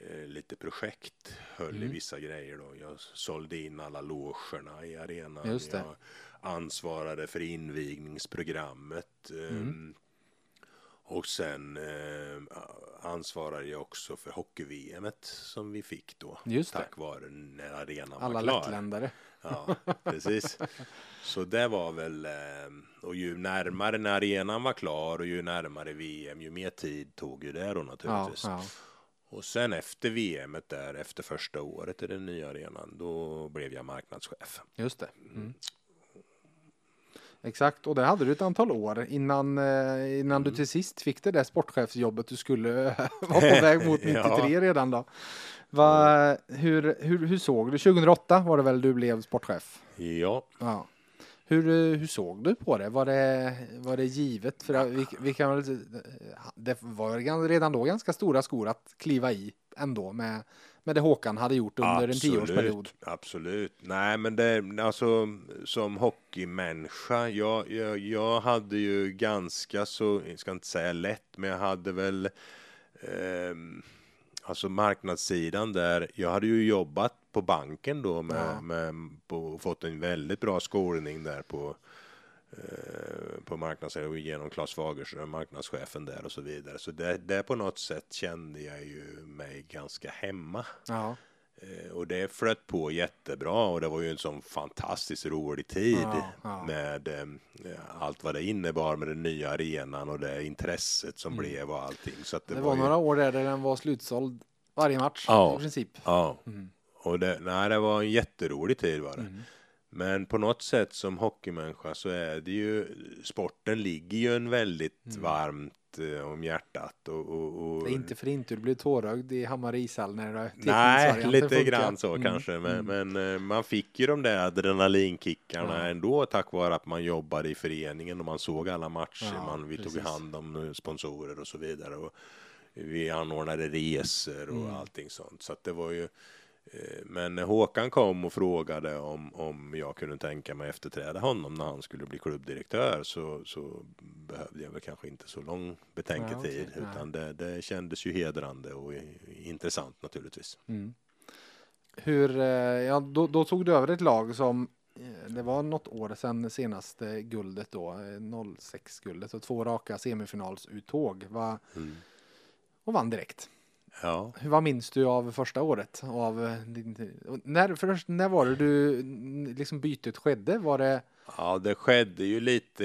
eh, lite projekt, höll i Mm. vissa grejer då. Jag sålde in alla logerna i arenan. Det. Jag ansvarade för invigningsprogrammet. eh, Mm. Och sen eh, ansvarade jag också för hockey-VM som vi fick då. Just det. tack vare när arenan Alla var klar. lättländare. Ja, precis. Så det var väl, eh, och ju närmare när arenan var klar och ju närmare VM, ju mer tid tog ju det då Ja, naturligtvis. ja. Och sen efter VM där, efter första året i den nya arenan, då blev jag marknadschef. Just det. Mm. Exakt, och det hade du ett antal år innan, eh, innan mm. du till sist fick det där sportchefsjobbet du skulle vara på väg mot 93 ja. redan då. Va, hur, hur, hur såg du? 2008 var det väl du blev sportchef? Ja. ja. Hur, hur såg du på det? Var det, var det givet? För vi, vi kan väl, det var redan då ganska stora skor att kliva i ändå med, med det Håkan hade gjort under absolut, en tioårsperiod. Absolut. Nej, men det, alltså som hockeymänniska, jag, jag, jag hade ju ganska så, jag ska inte säga lätt, men jag hade väl eh, alltså marknadssidan där. Jag hade ju jobbat på banken då med, ja. med på, fått en väldigt bra skolning där på eh, på marknadsföring genom Claes Fagerström, marknadschefen där och så vidare. Så det, det på något sätt kände jag ju mig ganska hemma. Ja. Eh, och det flöt på jättebra och det var ju en sån fantastiskt rolig tid ja, ja. med eh, allt vad det innebar med den nya arenan och det intresset som mm. blev och allting. Så det, det, var, var ju... några år där, där den var slutsåld varje match ja, i princip. Ja, mm. och det, nej, det var en jätterolig tid var det. Mm. Men på något sätt som hockeymänniska så är det ju sporten ligger ju en väldigt mm. varmt eh, om hjärtat. Och, och, och... Det är inte för inte du blev tårögd i Hammar ishall när det Nej, lite grann så mm. kanske. Men, mm. men, eh, man fick ju de där adrenalinkickarna ja. ändå tack vare att man jobbade i föreningen och man såg alla matcher. Ja, man, vi precis. tog hand om eh, sponsorer och så vidare. Och vi anordnade resor och mm. allting sånt. Så att det var ju Eh, men Håkan kom och frågade om, om jag kunde tänka mig efterträda honom när han skulle bli klubbdirektör så, så behövde jag väl kanske inte så lång betänketid ja, okay, utan det, det kändes ju hedrande och intressant naturligtvis. Mm. Hur, eh, ja, då, då, tog du över ett lag som eh, det var något år sedan senaste guldet då, 06-guldet och två raka semifinalsuttåg. Va, mm. Och vann direkt. Ja. Vad minns du av första året? Av eh, när, först, när var det du liksom bytet skedde? Var det? Ja, det skedde ju lite,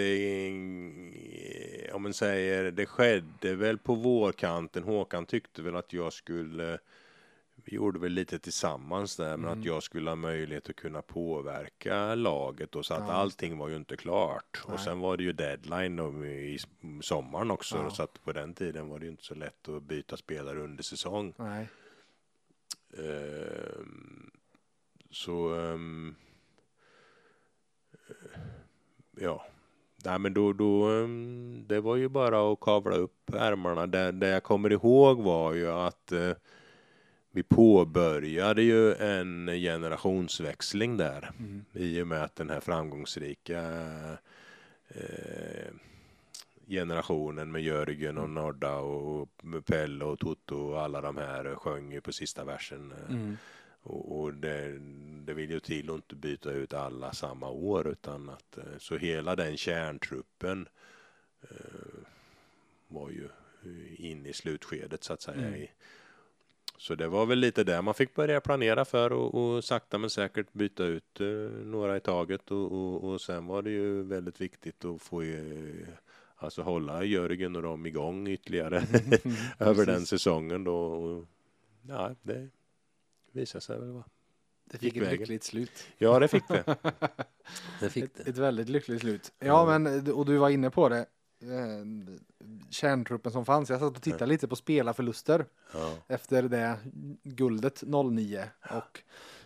om man säger, det skedde väl på vårkanten. Håkan tyckte väl att jag skulle vi gjorde väl lite tillsammans där, men mm. att jag skulle ha möjlighet att kunna påverka laget och så att ja. allting var ju inte klart. Nej. Och sen var det ju deadline i sommaren också, ja. så att på den tiden var det ju inte så lätt att byta spelare under säsong. Nej. Uh, så um, ja, Nej, men då, då, um, det var ju bara att kavla upp ärmarna. Det, det jag kommer ihåg var ju att uh, vi påbörjade ju en generationsväxling där mm. i och med att den här framgångsrika eh, generationen med Jörgen och mm. Nodda och Pelle och Toto och alla de här sjöng ju på sista versen. Mm. Och, och det, det, vill ju till att inte byta ut alla samma år utan att eh, så hela den kärntruppen eh, var ju inne i slutskedet så att säga. Mm. Så det var väl lite där man fick börja planera för och, och sakta men säkert byta ut eh, några i taget och, och, och, sen var det ju väldigt viktigt att få eh, alltså hålla Jörgen och dem igång ytterligare mm, över den säsongen då. Och, ja, det visade sig väl vara det fick ett lyckligt slut. Ja, det fick det. det fick det. Ett, ett väldigt lyckligt slut. Ja, men och du var inne på det. Eh, kärntruppen som fanns. Jag satt och tittade lite på spelarförluster ja. efter det guldet 09 och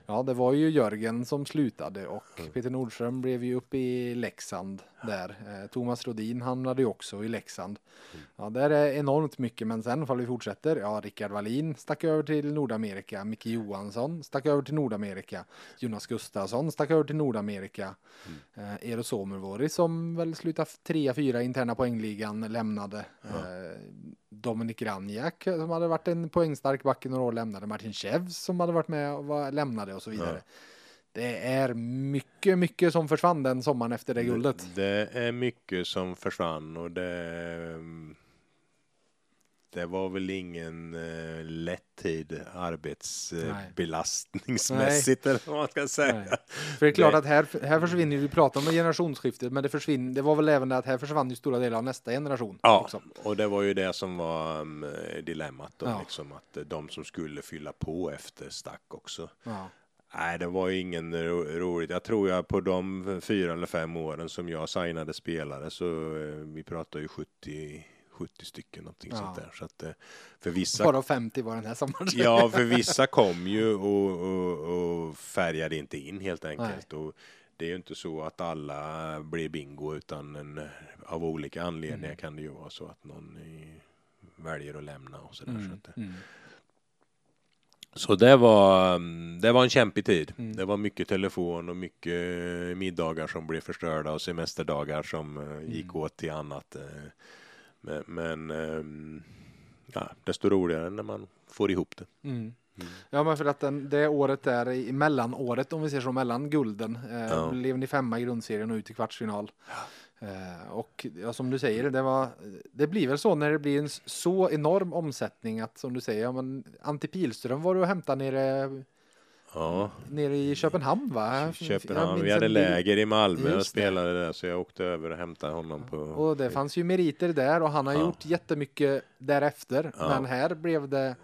Ja, det var ju Jörgen som slutade och mm. Peter Nordström blev ju uppe i Leksand där. Eh, Thomas Rodin hamnade ju också i Leksand. Mm. Ja, där är enormt mycket, men sen om vi fortsätter. Ja, Rickard Wallin stack över till Nordamerika. Micke Johansson stack över till Nordamerika. Jonas Gustafsson stack över till Nordamerika. Mm. Eh, Eero Somervuori som väl slutade trea, fyra interna poängligan lämnade. Ja. Eh, Dominik Ranjak som hade varit en poängstark back i några år lämnade. Martin Chevs som hade varit med och var, lämnade och så vidare. Ja. Det är mycket, mycket som försvann den sommaren efter det guldet. Det, är mycket som försvann och det det var väl ingen eh, lätt tid arbetsbelastningsmässigt eller vad man ska säga. Nej. För det är klart Det- att här, här försvinner ju, vi pratar om generationsskiftet, men det försvinner, det var väl även det att här försvann ju stora delar av nästa generation. Ja, också. och det var ju det som var um, dilemmat då, Ja. liksom att de som skulle fylla på efter stack också. Ja. Nej, det var ju ingen ro roligt. Jag tror jag på de fyra eller fem åren som jag signade spelare så eh, vi pratar ju 70, 70 stycken någonting Ja. sånt där. Så att, eh, för vissa Bara 50 var den här sommaren. Ja, för vissa kom ju och, och, och färgade inte in helt enkelt. Och det är ju inte så att alla blir bingo utan en, av olika anledningar Mm. kan det ju vara så att någon väljer att lämna och sådär. Så, Mm, att, mm. Så det var, mm, det var en kämpig tid. Mm. Det var mycket telefon och mycket middagar som blev förstörda och semesterdagar som eh, gick Mm. åt till annat. eh. Men, men ehm, ja, desto roligare när man får ihop det. Mm. Mm. Ja, men för att den, det året där i mellanåret, om vi ser så, mellan gulden, eh, Ja. blev ni femma i grundserien och ut i kvartsfinal. Eh, och ja, som du säger, det, var, det blir väl så när det blir en så enorm omsättning att som du säger, ja, men Antti Pilström var du och hämtade nere, Ja. nere i Köpenhamn va? Köpenhamn. Vi hade läger i Malmö och spelade där så jag åkte över och hämtade honom på... Och det fanns ju meriter där och han har Ja. gjort jättemycket därefter. Ja. Men här blev det,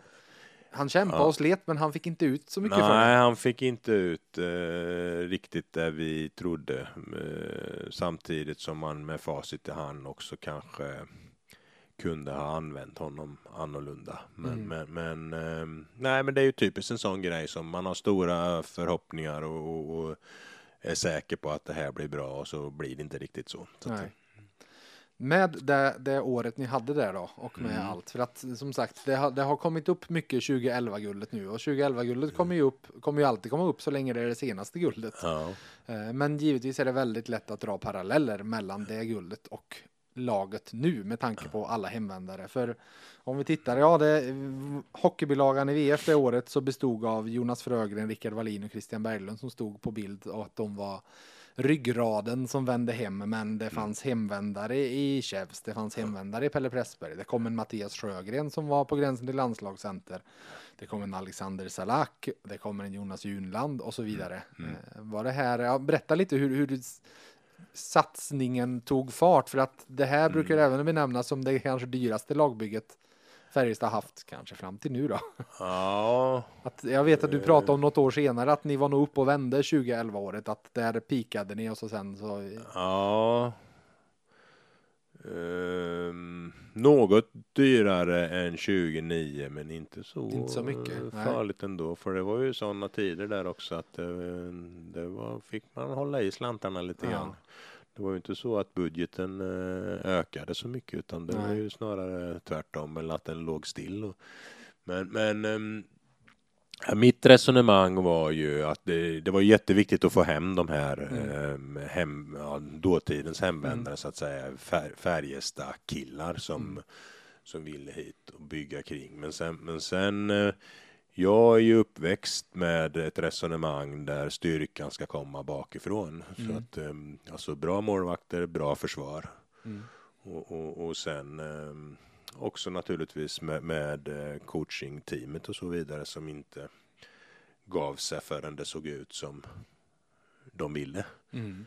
han kämpade Ja. och slet men han fick inte ut så mycket för Nej, det. han fick inte ut eh, riktigt det vi trodde. Eh, samtidigt som man med facit i hand också kanske kunde ha använt honom annorlunda. Men, Mm. men, men, ehm, nej, men det är ju typiskt en sån grej som man har stora förhoppningar och, och, och är säker på att det här blir bra och så blir det inte riktigt så. så att, Nej. Med det, det året ni hade där då och med Mm. allt. För att som sagt, det har, det har kommit upp mycket 2011-guldet nu och 2011-guldet kommer ju upp, kommer ju alltid komma upp så länge det är det senaste guldet. ja. Eh, Men givetvis är det väldigt lätt att dra paralleller mellan det guldet och laget nu med tanke på alla hemvändare. För om vi tittar, ja, det, hockeybilagan i VF det året så bestod av Jonas Frögren, Rickard Wallin och Christian Berglund som stod på bild och att de var ryggraden som vände hem, men det fanns hemvändare i Kävs, det fanns hemvändare i Pelle Pressberg, det kom en Mattias Sjögren som var på gränsen till landslagscenter, det kom en Alexander Salak, det kommer en Jonas Junland och så vidare. Mm. Eh, Var det här, ja, berätta lite hur, hur s- satsningen tog fart, för att det här brukar även benämnas som det kanske dyraste lagbygget Färjestad haft, kanske fram till nu då. ja, Att, jag vet att du pratade om något år senare att ni var nog uppe och vände 2011 året, att där pikade ni och så sen så. Ja. Ehm, något dyrare än 29 men inte så, Inte så mycket, eh, nej. farligt ändå. För det var ju sådana tider där också att det, det var, fick man hålla i slantarna lite Ja. grann. Det var ju inte så att budgeten eh, ökade så mycket utan det var ju snarare tvärtom eller att den låg still. Men men ehm, Mitt resonemang var ju att det, det var jätteviktigt att få hem de här Mm. eh, hem, ja, dåtidens hemvändare så att säga, fär, Färjestad-killar som, Mm. som ville hit och bygga kring. Men sen, men sen eh, jag är ju uppväxt med ett resonemang där styrkan ska komma bakifrån. Så Mm. att, eh, alltså bra målvakter, bra försvar. Mm. Och, och, och sen eh, också naturligtvis med, med eh, coachingteamet och så vidare som inte gav sig förrän det såg ut som de ville. Mm.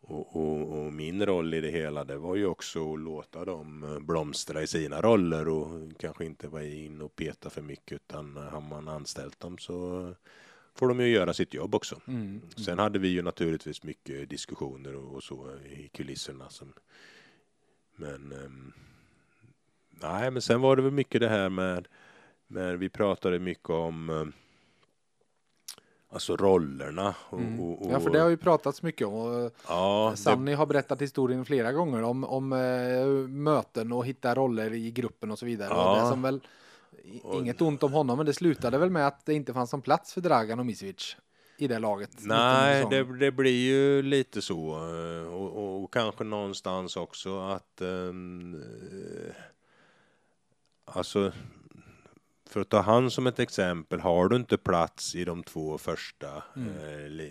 Och, och, och min roll i det hela det var ju också att låta dem eh, blomstra i sina roller och kanske inte vara in och peta för mycket utan har man anställt dem så får de ju göra sitt jobb också. Mm. Sen hade vi ju naturligtvis mycket diskussioner och, och så i kulisserna. Som, men ehm, nej, men sen var det väl mycket det här med, med vi pratade mycket om eh, alltså rollerna. Och, Mm. och, och, Ja, för det har ju pratats mycket om. och ja, det, Sanni har berättat historien flera gånger om, om eh, möten och hitta roller i gruppen och så vidare. Och Ja. det som väl, inget ont om honom, men det slutade väl med att det inte fanns någon plats för Dragan och Misevic i det laget. Nej, det, det blir ju lite så. eh, Och, och, kanske någonstans också att eh, alltså för att ta han som ett exempel, har du inte plats i de två första Mm. eh,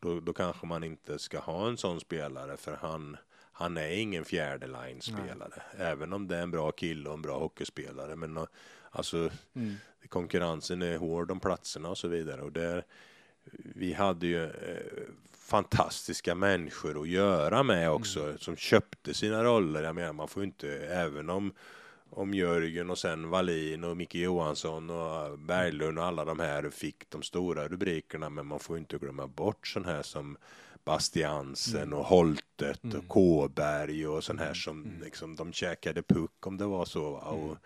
då, då kanske man inte ska ha en sån spelare för han, han är ingen fjärde line spelare. Även om det är en bra kille och en bra hockeyspelare. Men eh, alltså Mm. konkurrensen är hård om platserna och så vidare. Och där, vi hade ju eh, fantastiska människor att göra med också som köpte sina roller. Jag menar, man får inte, även om om Jörgen och sen Wallin och Micke Johansson och Berglund och alla de här fick de stora rubrikerna. Men man får inte glömma bort sån här som Bastiansen och Holtet och Kåberg och sån här som liksom de käkade puck om det var så va? och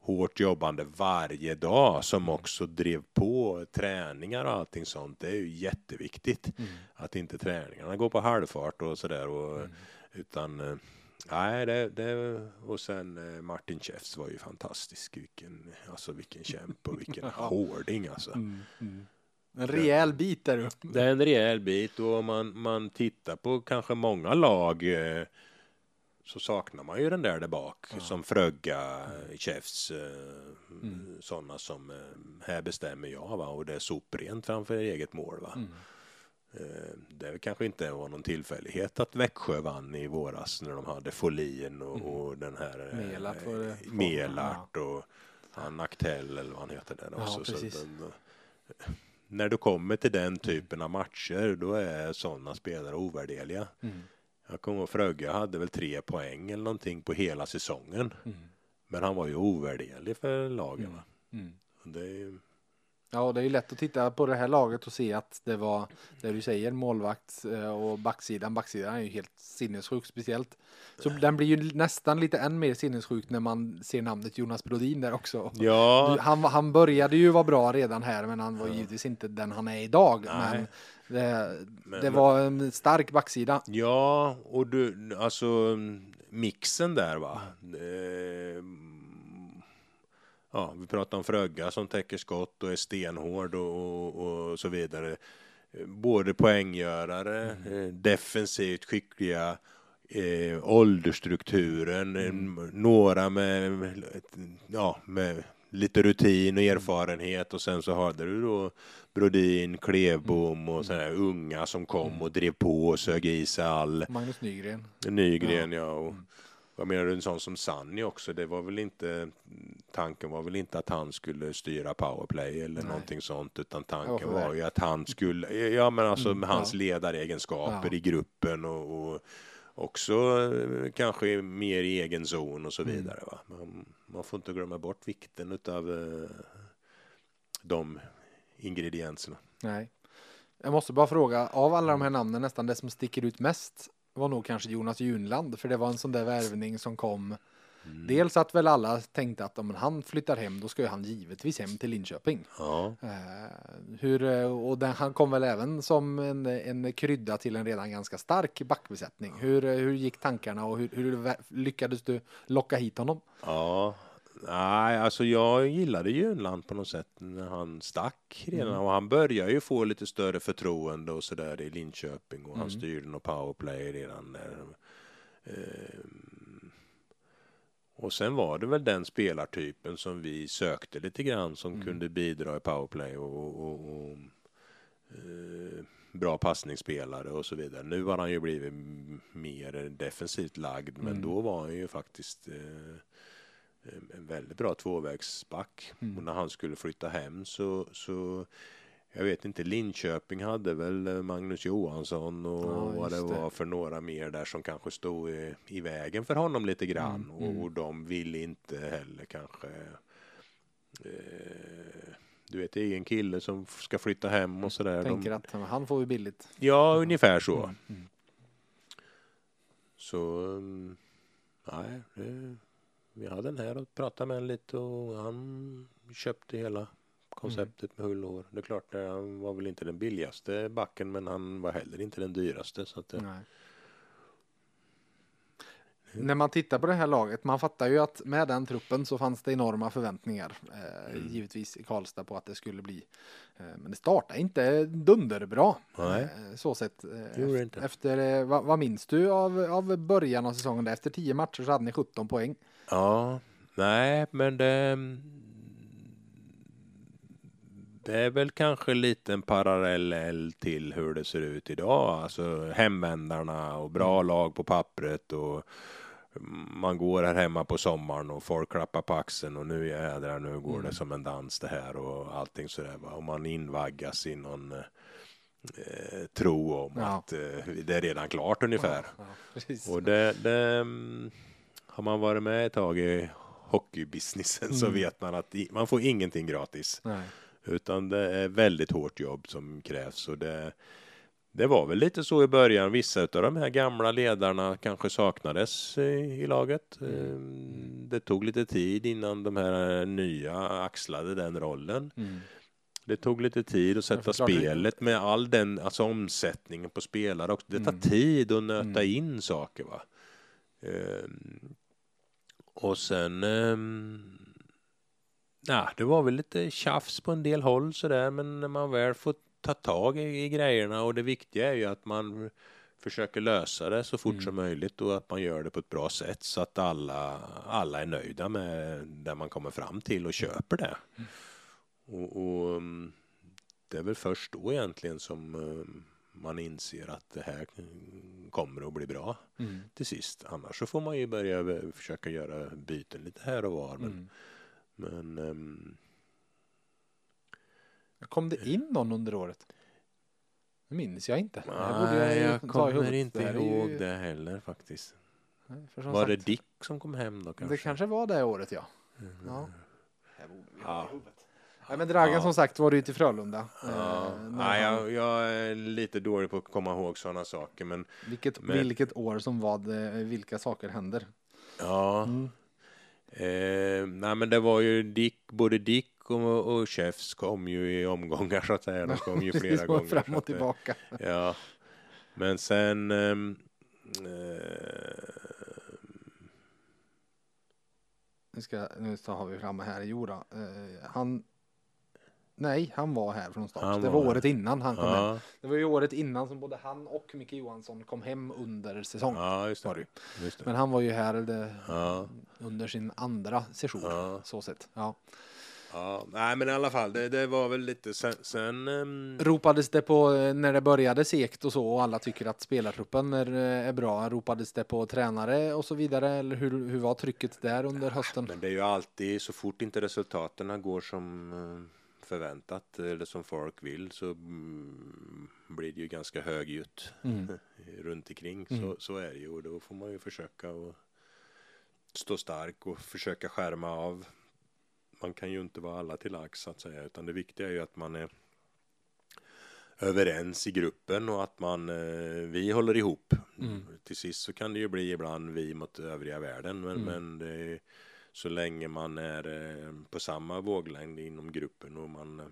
hårt jobbande varje dag som också drev på träningar och allting sånt. Det är ju jätteviktigt att inte träningarna går på halvfart och sådär och utan eh, Nej, det, det, och sen eh, Martin Käfs var ju fantastisk. Vilken, alltså vilken kämpe och vilken hårding alltså. Mm. Mm. En rejäl bit där uppe. Det är en rejäl bit och om man, man tittar på kanske många lag eh, så saknar man ju den där där bak som Frögga, Käfs, eh, sådana som här bestämmer jag va och det är soprent framför eget mål va. Eh, Det kanske inte var någon tillfällighet att Växjö vann i våras när de hade Folin och, och den här eh, Melart var det. Melart och han Aktell eller vad han heter där Ja, också. den, när du kommer till den typen av matcher då är sådana spelare ovärderliga. Mm. Jag kommer ihåg Frögge hade väl tre poäng eller någonting på hela säsongen. Men han var ju ovärderlig för lagen. Mm. Och Det är ju, Ja, det är ju lätt att titta på det här laget och se att det var det du säger, målvakt eh, och backsidan. Backsidan är ju helt sinnessjuk speciellt. Så den blir ju nästan lite än mer sinnessjuk när man ser namnet Jonas Brodin där också. ja, Han, han började ju vara bra redan här, men han var givetvis inte den han är idag. Nej. Men det, Men- det var en stark backsida. ja, och du, alltså mixen där va. Eh, ja, vi pratar om Frögga som täcker skott och är stenhård och, och, och så vidare. Både poänggörare, eh, defensivt skickliga, eh, åldersstrukturen, eh, några med, ja, med lite rutin och erfarenhet och sen så hade du då Brodin, Klevbom och sådana här unga som kom och drev på och sög i sig all Magnus Nygren. Nygren ja. och vad menar en sån som Sanni också? Det var väl inte tanken var väl inte att han skulle styra powerplay eller någonting sånt utan tanken för var ju att han skulle, ja men alltså med hans ja. ledaregenskaper Ja. i gruppen och, och också eh, kanske mer i egen zon och så Mm. vidare. Va? Man, man får inte glömma bort vikten utav eh, de ingredienserna. Nej. Jag måste bara fråga, av alla de här namnen, nästan det som sticker ut mest var nog kanske Jonas Junland, för det var en sån där värvning som kom. Dels att väl alla tänkte att om han flyttar hem, då ska ju han givetvis hem till Linköping. Ja. Eh, hur, eh, och den, han kom väl även som en, en krydda till en redan ganska stark backbesättning. Hur, eh, hur gick tankarna och hur, hur lyckades du locka hit honom? Ja, nej, alltså jag gillade Junland på något sätt när han stack redan. Och han började ju få lite större förtroende och sådär i Linköping och han styrde något powerplay redan där. Ehm, och sen var det väl den spelartypen som vi sökte lite grann som kunde bidra i powerplay och, och, och eh, bra passningsspelare och så vidare. Nu har han ju blivit mer defensivt lagd men då var han ju faktiskt eh, en- väldigt bra tvåvägsback. Och när han skulle flytta hem så, så jag vet inte, Linköping hade väl eh, Magnus Johansson och Ja, vad det var för några mer där som kanske stod i, i vägen för honom lite grann. Och, och de ville inte heller kanske eh, du vet, det är en kille som ska flytta hem och sådär. De- Tänker att han får vi billigt. Ja, ungefär så. Mm, Så, um, nej, det, vi hade den här och pratade med en lite och han köpte hela konceptet med hull och hår. Det är klart, det, han var väl inte den billigaste backen men han var heller inte den dyraste. Så att det, Nej. När man tittar på det här laget, man fattar ju att med den truppen så fanns det enorma förväntningar. Eh, Mm. Givetvis i Karlstad på att det skulle bli. Eh, men det startade inte dunderbra. Nej. Eh, så sett. Eh. Efter, eh, vad, vad minns du av, av början av säsongen? Där? Efter tio matcher så hade ni 17 poäng. Ja, nej, men det, det är väl kanske lite en parallell till hur det ser ut idag. Alltså hemvändarna och bra lag på pappret och man går här hemma på sommaren och folk klappar på axeln och nu jädrar, nu går det Mm. som en dans det här och allting sådär. Och man invaggas i någon eh, tro om Ja. att eh, det är redan klart ungefär. Ja, precis. Och det, det mm, har man varit med ett tag i hockeybusinessen så Mm. vet man att man får ingenting gratis. Nej. Utan det är väldigt hårt jobb som krävs. Och det, det var väl lite så i början. Vissa av de här gamla ledarna kanske saknades i, i laget. Ehm, Det tog lite tid innan de här nya axlade den rollen. Mm. Det tog lite tid att sätta spelet med all den alltså omsättningen på spelare också. Det tar Mm. tid att nöta Mm. in saker va. Ehm, och sen ehm, Ja, det var väl lite tjafs på en del håll sådär, men när man väl får ta tag i, i grejerna och det viktiga är ju att man försöker lösa det så fort Mm. som möjligt och att man gör det på ett bra sätt så att alla, alla är nöjda med det man kommer fram till och köper det. Och, och mm, det är väl först då egentligen som eh, man inser att det här kommer att bli bra Mm. till sist. Annars så får man ju börja försöka göra byten lite här och var. Men, Mm. men ehm, Kom det in någon under året? Det minns jag inte. Det nej, jag i kommer inte Det ihåg ju- det heller faktiskt. Nej, för som Var det sagt, Dick som kom hem då kanske? Det kanske var det året ja. Mm. ja. Det här borde vi ha Ja. Nej men Dragan Ja. som sagt var ju till Frölunda. Ja, Eh, nej, jag, jag är lite dålig på att komma ihåg sådana saker men vilket, men- vilket år som vad, eh, vilka saker händer. ja. Mm. Eh, nej men det var ju Dick, både Dick och, och Chefs kom ju i omgångar så att säga. De kom ju flera gå gånger. Fram och att tillbaka. Ja, men sen ehm, eh, Nu, ska, nu så har vi framme här, jo då. Eh, han, nej, han var här från start. Han det var var året innan han kom hem. ja, Det var ju året innan som både han och Micke Johansson kom hem under säsong. ja, just det. Just det. Men han var ju här det, Ja. under sin andra session. Ja. Så sett. Ja. Ja, nej men i alla fall, det, det var väl lite sen, sen ehm, Ropades det på eh, när det började segt och så och alla tycker att spelartruppen är, eh, är bra? Ropades det på tränare och så vidare? Eller hur, hur var trycket där under hösten? Men det är ju alltid så fort inte resultaten går som eh, förväntat eller som folk vill så mm, blir det ju ganska högljutt Mm. runt omkring. Mm. Så, så är det ju och då får man ju försöka att stå stark och försöka skärma av. Man kan ju inte vara alla till lags så att säga utan det viktiga är ju att man är överens i gruppen och att man eh, vi håller ihop. Mm. Till sist så kan det ju bli ibland vi mot övriga världen men, Mm. men det är, så länge man är eh, på samma våglängd inom gruppen och man eh,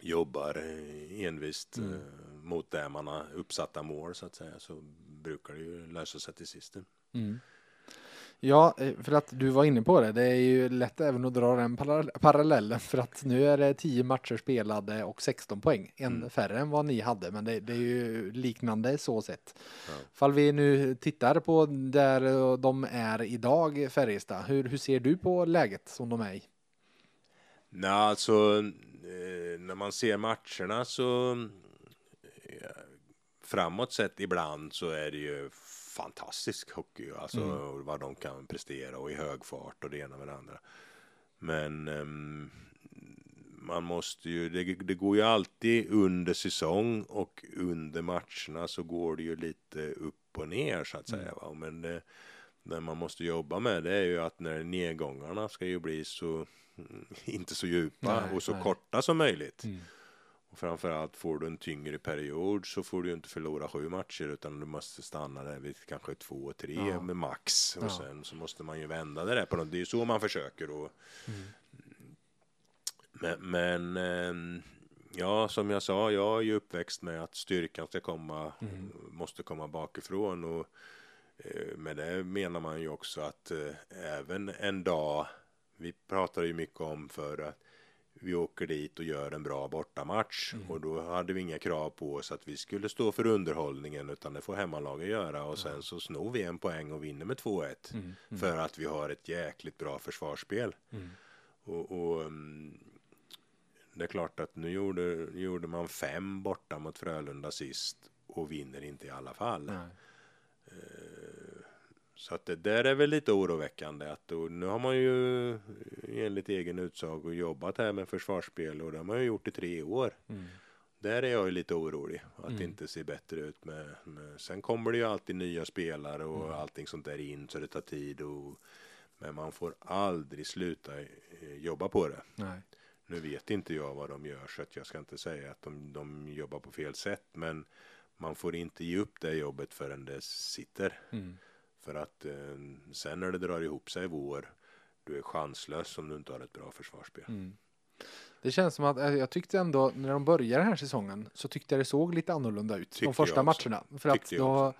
jobbar eh, envist Mm. mot det man har uppsatta mål så att säga så brukar det ju lösa sig till sist. Mm. Ja, eh, för att du var inne på det. Det är ju lätt även att dra den para- parallellen för att nu är det 10 matcher spelade och 16 poäng. En Mm. färre än vad ni hade, men det, det är ju liknande så sett. Ja. Fall vi nu tittar på där eh, de är idag, Färjestad. Hur, hur ser du på läget som de är i? Nej, alltså eh, när man ser matcherna så framåt sett ibland så är det ju fantastisk hockey. Alltså Mm. vad de kan prestera och i hög fart och det ena med det andra. Men ehm, man måste ju, det, det går ju alltid under säsong och under matcherna så går det ju lite upp och ner så att säga. Va? Men det, det man måste jobba med det är ju att när nedgångarna ska ju bli så mm, inte så djupa Nej, och så nej. korta som möjligt. Och framförallt får du en tyngre period så får du ju inte förlora sju matcher utan du måste stanna där vid kanske två, tre Ja. med max. Och Ja. sen så måste man ju vända det där på något. Det är ju så man försöker. Och, Men, men ehm, ja, som jag sa, jag är ju uppväxt med att styrkan ska komma, måste komma bakifrån. Och eh, med det menar man ju också att eh, även en dag, vi pratar ju mycket om för att vi åker dit och gör en bra bortamatch och då hade vi inga krav på oss att vi skulle stå för underhållningen utan det får hemmalaget göra och sen så snor vi en poäng och vinner med 2-1 för att vi har ett jäkligt bra försvarsspel. Och, och mm, det är klart att nu gjorde, gjorde man fem borta mot Frölunda sist och vinner inte i alla fall. Nej. Så att det där är väl lite oroväckande att då, nu har man ju enligt egen utsago jobbat här med försvarsspel och det har man ju gjort i tre år. Mm. Där är jag ju lite orolig att Mm. det inte ser bättre ut med, med sen kommer det ju alltid nya spelare och Mm. allting sånt där in så det tar tid och men man får aldrig sluta eh, jobba på det. Nej. Nu vet inte jag vad de gör så att jag ska inte säga att de, de jobbar på fel sätt men man får inte ge upp det jobbet förrän det sitter. Mm. För att eh, sen när det drar ihop sig i vår du är chanslös om du inte har ett bra försvarsspel. Mm. Det känns som att eh, jag tyckte ändå när de började den här säsongen så tyckte jag det såg lite annorlunda ut Tyckte de första matcherna. För att då.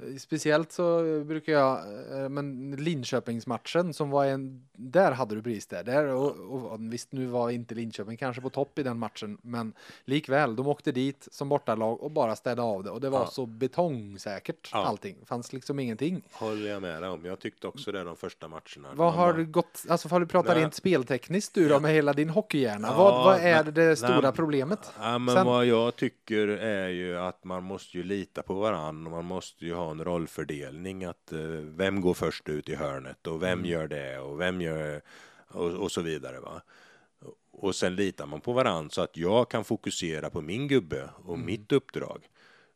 Mm. speciellt så brukar jag, eh, men Linköpingsmatchen som var en, där hade du brister. Där, och, och, visst nu var inte Linköping kanske på topp i den matchen, men likväl, de åkte dit som bortalag och bara städade av det och det var Ja. så betongsäkert Ja. allting. fanns liksom ingenting. Håller jag med dig om. Jag tyckte också det de första matcherna. Vad har bara- du gått, alltså har du pratat rent speltekniskt du då med hela din hockeyhjärna? Ja, vad, vad är nej, det stora nej. problemet? Ja, men Sen- vad jag tycker är ju att man måste ju lita på varandra och man måste ju ha en rollfördelning att eh, vem går först ut i hörnet och vem Mm. gör det och vem gör och, och så vidare va. Och sen litar man på varandra så att jag kan fokusera på min gubbe och Mm. mitt uppdrag.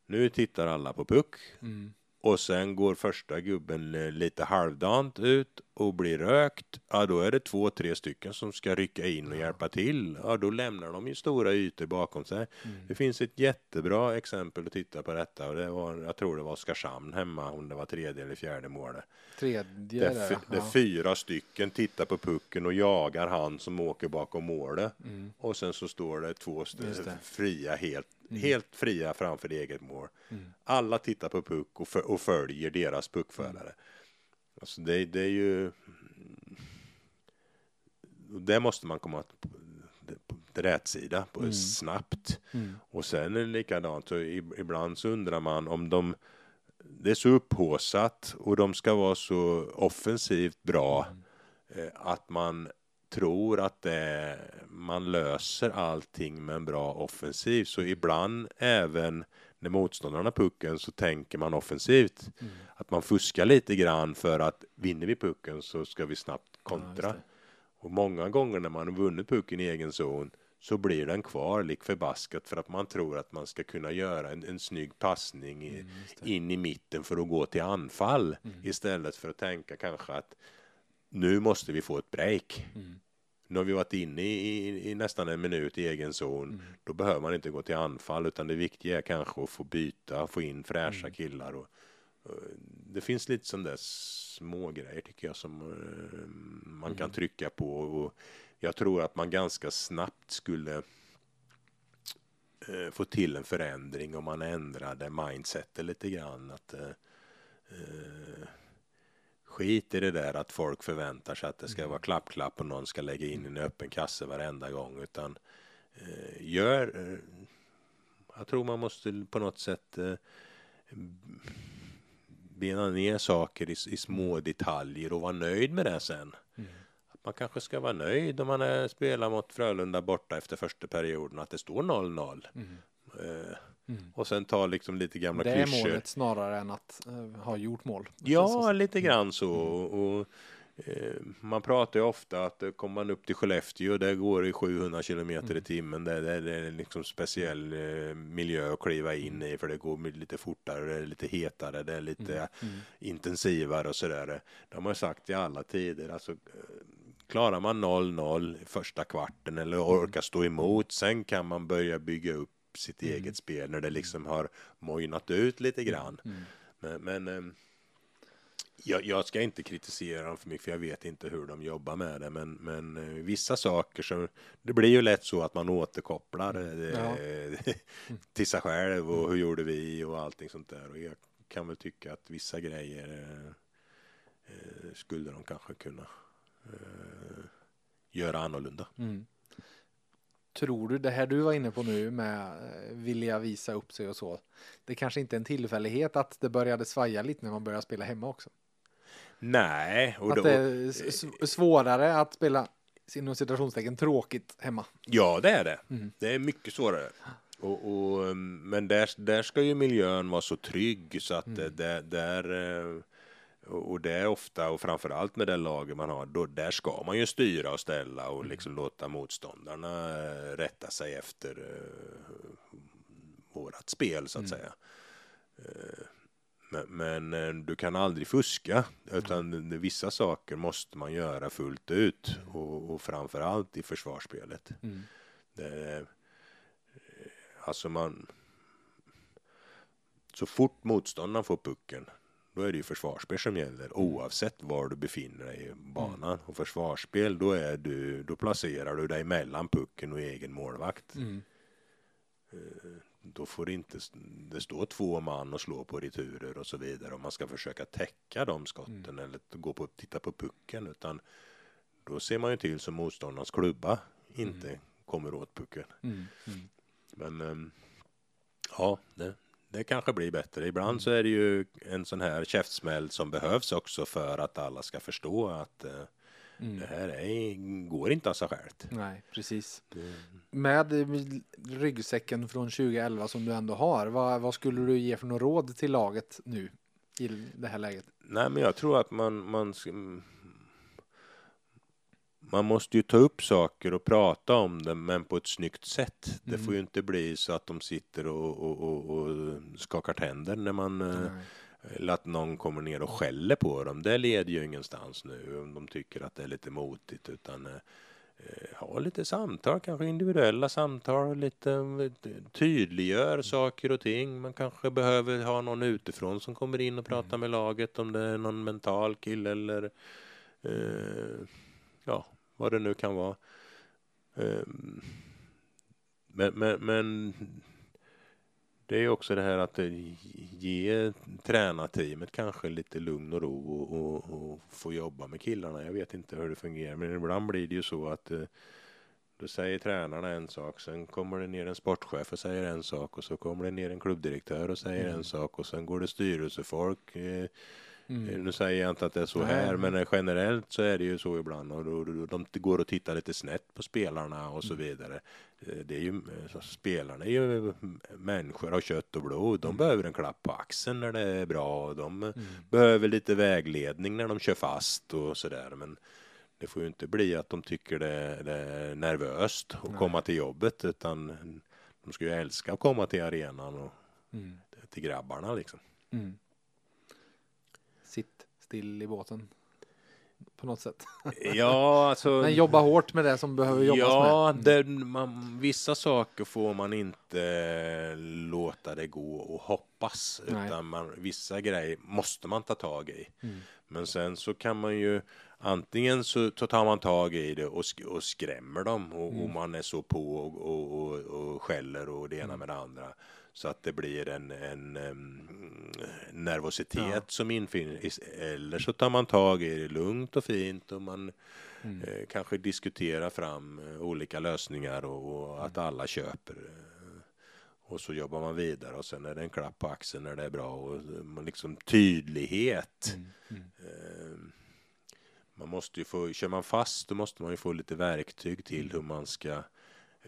Nu tittar alla på puck Mm. och sen går första gubben eh, lite halvdant ut och blir rökt. Ja, då är det två, tre stycken som ska rycka in och hjälpa till. Ja, då lämnar de ju stora ytor bakom sig. Mm. Det finns ett jättebra exempel att titta på detta och det var, jag tror det var Oskarshamn hemma, om det var tredje eller fjärde målet. Tredje Där, där, ja. fyra stycken tittar på pucken och jagar han som åker bakom målet. Mm. Och sen så står det två det. fria, helt, Mm. helt fria framför eget mål. Mm. Alla tittar på puck och, och följer deras puckförare. Alltså det, det är ju... och Det måste man komma på rätt sida på Mm. snabbt. Mm. Och sen är det likadant, så ib- ibland så undrar man om de det är så upphåsat och de ska vara så offensivt bra eh, att man tror att det, man löser allting med en bra offensiv. Så ibland även när motståndarna har pucken så tänker man offensivt. Mm. Att man fuskar lite grann för att vinner vi pucken så ska vi snabbt Ja, kontra. det. Och många gånger när man har vunnit pucken i egen zon så blir den kvar lik förbaskat för att man tror att man ska kunna göra en, en snygg passning i, Mm, in i mitten för att gå till anfall Mm. istället för att tänka kanske att nu måste vi få ett break. Mm. Nu har vi varit inne i, i, i nästan en minut i egen zon. Mm. Då behöver man inte gå till anfall utan det viktiga är kanske att få byta, få in fräscha Mm. killar. Och, och, det finns lite sådana där små grejer tycker jag som eh, man kan Mm. trycka på. Och jag tror att man ganska snabbt skulle eh, få till en förändring om man ändrade mindsetet lite grann. Att, eh, eh, skit i det där att folk förväntar sig att det ska Mm. vara klapp-klapp och någon ska lägga in en öppen kasse varenda gång. Utan eh, gör... Eh, jag tror man måste på något sätt eh, bena ner saker i, i små detaljer och vara nöjd med det sen. Mm. Att man kanske ska vara nöjd om man är, spelar mot Frölunda borta efter första perioden att det står 0-0. Mm. Eh, Mm. och sen ta liksom lite gamla Det är klyschor. målet snarare än att eh, ha gjort mål. Ja, så. lite grann så. Och, och, eh, man pratar ju ofta att eh, kommer man upp till Skellefteå, där går det 700 kilometer i Mm. timmen. Det, det är liksom speciell eh, miljö att kliva in i, för det går lite fortare, det är lite hetare, det är lite Mm. Mm. intensivare och sådär. Det har man sagt i alla tider. Alltså, eh, klarar man 0-0 i första kvarten eller orkar stå emot, sen kan man börja bygga upp sitt Mm. eget spel när det liksom har mojnat ut lite grann. Mm. Men, men ehm, jag, jag ska inte kritisera dem för mycket för jag vet inte hur de jobbar med det. Men, men eh, vissa saker så det blir ju lätt så att man återkopplar eh, Ja. till sig själv och hur gjorde vi och allting sånt där. Och jag kan väl tycka att vissa grejer eh, skulle de kanske kunna göra annorlunda. Mm. Tror du det här du var inne på nu med eh, vilja visa upp sig och så. Det kanske inte är en tillfällighet att det började svaja lite när man började spela hemma också. Nej, och att då, det är svårare att spela inom citationstecken tråkigt hemma. Ja, det är det. Mm. Det är mycket svårare. Och, och, um, men där, där ska ju miljön vara så trygg så att Mm. det där, där eh, och det är ofta, och framförallt med det laget man har, då, där ska man ju styra och ställa och Mm. liksom låta motståndarna eh, rätta sig efter eh, vårat spel så att Mm. säga. Eh, Men, men eh, du kan aldrig fuska, utan vissa saker måste man göra fullt ut och, och framförallt i försvarsspelet. Mm. Det, eh, alltså man... Så fort motståndaren får pucken, då är det ju försvarsspel som gäller oavsett var du befinner dig i banan. Och försvarsspel, då, är du, då placerar du dig mellan pucken och egen målvakt. Mm. Då får det inte det står två man och slå på returer och så vidare om man ska försöka täcka de skotten eller gå på titta på pucken utan då ser man ju till så motståndarens klubba inte kommer åt pucken. Mm. Mm. Men ehm, ja, det, det kanske blir bättre. Ibland så är det ju en sån här käftsmäll som behövs också för att alla ska förstå att eh, Mm. det här är, går inte av sig självt. Nej, precis. Det, Med eh, ryggsäcken från 2011 som du ändå har, vad, vad skulle du ge för något råd till laget nu i det här läget? nej, men jag tror att man, man mm, man måste ju ta upp saker och prata om det, men på ett snyggt sätt. Det Mm. får ju inte bli så att de sitter och, och, och, och skakar tänder när man eh. Eller att någon kommer ner och skäller på dem. Det leder ju ingenstans nu om de tycker att det är lite motigt. Utan eh, eh, ha lite samtal, kanske individuella samtal. Lite tydliggör saker och ting. Man kanske behöver ha någon utifrån som kommer in och pratar med laget. Om det är någon mental kille eller eh, ja, vad det nu kan vara. Eh, men, men, men det är också det här att eh, ge tränarteamet kanske lite lugn och ro och, och, och få jobba med killarna. Jag vet inte hur det fungerar, men ibland blir det ju så att eh, då säger tränarna en sak, sen kommer det ner en sportchef och säger en sak och så kommer det ner en klubbdirektör och säger en sak och sen går det styrelsefolk. Eh, Mm. Nu säger jag inte att det är så här, nej. men eh, generellt så är det ju så ibland och de går och tittar lite snett på spelarna och så vidare. Eh, Det är ju, eh, så spelarna är ju människor av kött och blod. De behöver en klapp på axeln när det är bra de eh, behöver lite vägledning när de kör fast och sådär. Men det får ju inte bli att de tycker det, det är nervöst att Nej. komma till jobbet utan de ska ju älska att komma till arenan och Mm. till grabbarna liksom. Mm. Still i båten. På något sätt. Ja, alltså. Men jobba hårt med det som behöver jobbas ja, med. det, man, vissa saker får man inte eh, låta det gå och hoppas. Nej. Utan man, vissa grejer måste man ta tag i. Mm. Men sen så kan man ju antingen så tar man tag i det och, sk- och skrämmer dem och, Mm. och man är så på och, och, och, och skäller och det Mm. ena med det andra. Så att det blir en, en em, nervositet Ja. som infinner. Eller så tar man tag i det lugnt och fint och man Mm. eh, kanske diskuterar fram eh, olika lösningar och, och Mm. att alla köper. eh, Och så jobbar man vidare och sen är det en klapp på axeln när det är bra och eh, liksom tydlighet. Mm. Mm. Eh, Man måste ju få, kör man fast då måste man ju få lite verktyg till hur man ska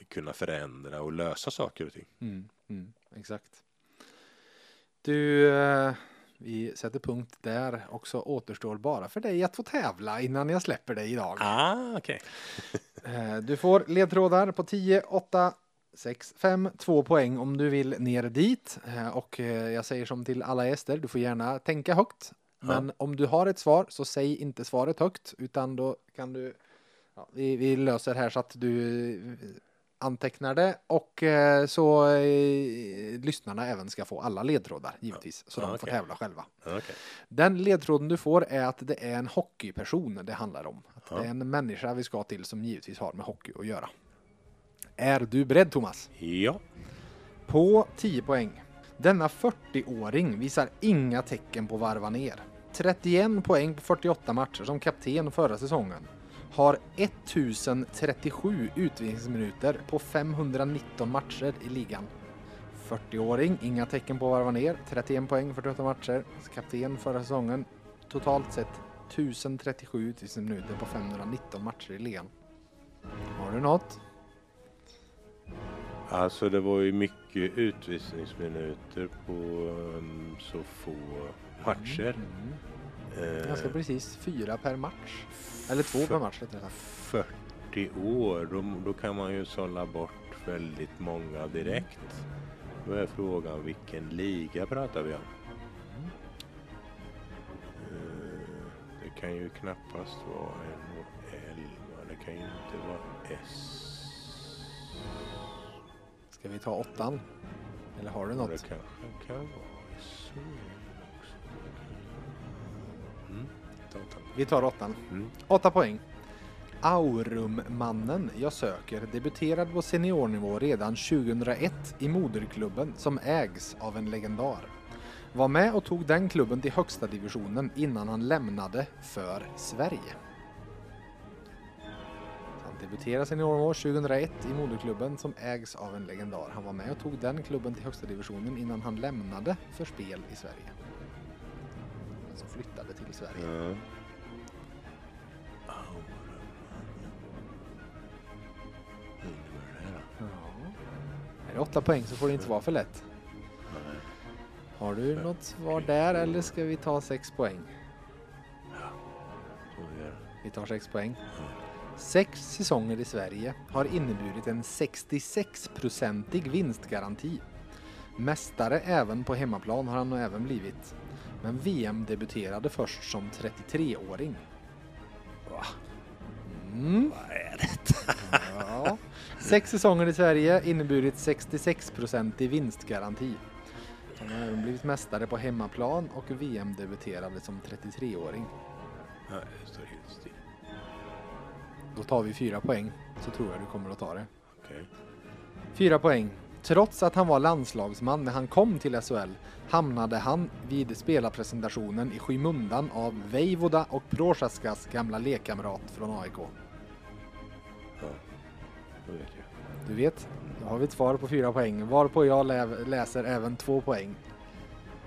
kunna förändra och lösa saker och ting. Mm. Mm. Exakt. Du, eh, vi sätter punkt där och så återstår bara för dig att få tävla innan jag släpper dig idag. Ah, okej. Eh, Du får ledtrådar på 10, 8, 6, 5, 2 poäng om du vill ner dit. Eh, Och jag säger som till alla gäster, du får gärna tänka högt. Men om du har ett svar så säg inte svaret högt utan då kan du ja, vi, vi löser här så att du antecknar det och eh, så eh, lyssnarna även ska få alla ledtrådar givetvis så Ja, de får tävla själva. okej. Den ledtråden du får är att det är en hockeyperson det handlar om. Att Ja. Det är en människa vi ska till som givetvis har med hockey att göra. Är du beredd Thomas? Ja. På 10 poäng. Denna 40-åring visar inga tecken på varva ner. 31 poäng på 48 matcher som kapten förra säsongen. Har 1037 utvisningsminuter på 519 matcher i ligan. 40-åring, inga tecken på att varva ner. 31 poäng, 48 matcher. Kapten förra säsongen. Totalt sett 1037 utvisningsminuter på 519 matcher i ligan. Har du något? Alltså det var ju mycket utvisningsminuter på um, så få matcher. Mm. Eh, Ganska precis fyra per match. Eller två per match rättare sagt. 40 år, då, då kan man ju sålla bort väldigt många direkt. Då är frågan vilken liga pratar vi om? Eh, Det kan ju knappast vara NHL, det kan ju inte vara S. Ska vi ta åttan? Eller har du Det något? kanske kan vara SHL Vi tar åttan. Mm. Åtta poäng. Aurum-mannen jag söker debuterade på seniornivå redan 2001 i moderklubben som ägs av en legendar. Var med och tog den klubben till högsta divisionen innan han lämnade för Sverige. Han debuterade seniornivå 2001 i moderklubben som ägs av en legendar. Han var med och tog den klubben till högsta divisionen innan han lämnade för spel i Sverige. Alltså flyttade till Sverige. Ja. Är det åtta poäng så får det inte vara för lätt. Har du något svar där eller ska vi ta sex poäng? Vi tar sex poäng. Sex säsonger i Sverige har inneburit en 66-procentig vinstgaranti. Mästare även på hemmaplan har han nog även blivit. Men VM debuterade först som 33-åring. Va? Mm. Vad är det? Ja. Sex säsonger i Sverige inneburit 66% i vinstgaranti. Han har även blivit mästare på hemmaplan och VM-debuterade som 33-åring. Ja, det står helt still. Då tar vi fyra poäng, så tror jag du kommer att ta det. Okej. Fyra poäng. Trots att han var landslagsman när han kom till SHL hamnade han vid spelarpresentationen i skymundan av Vejvoda och Prochaskas gamla lekkamrat från AIK. Då vet jag. Du vet, då har vi ett svar på fyra poäng, varpå jag lä- läser även två poäng.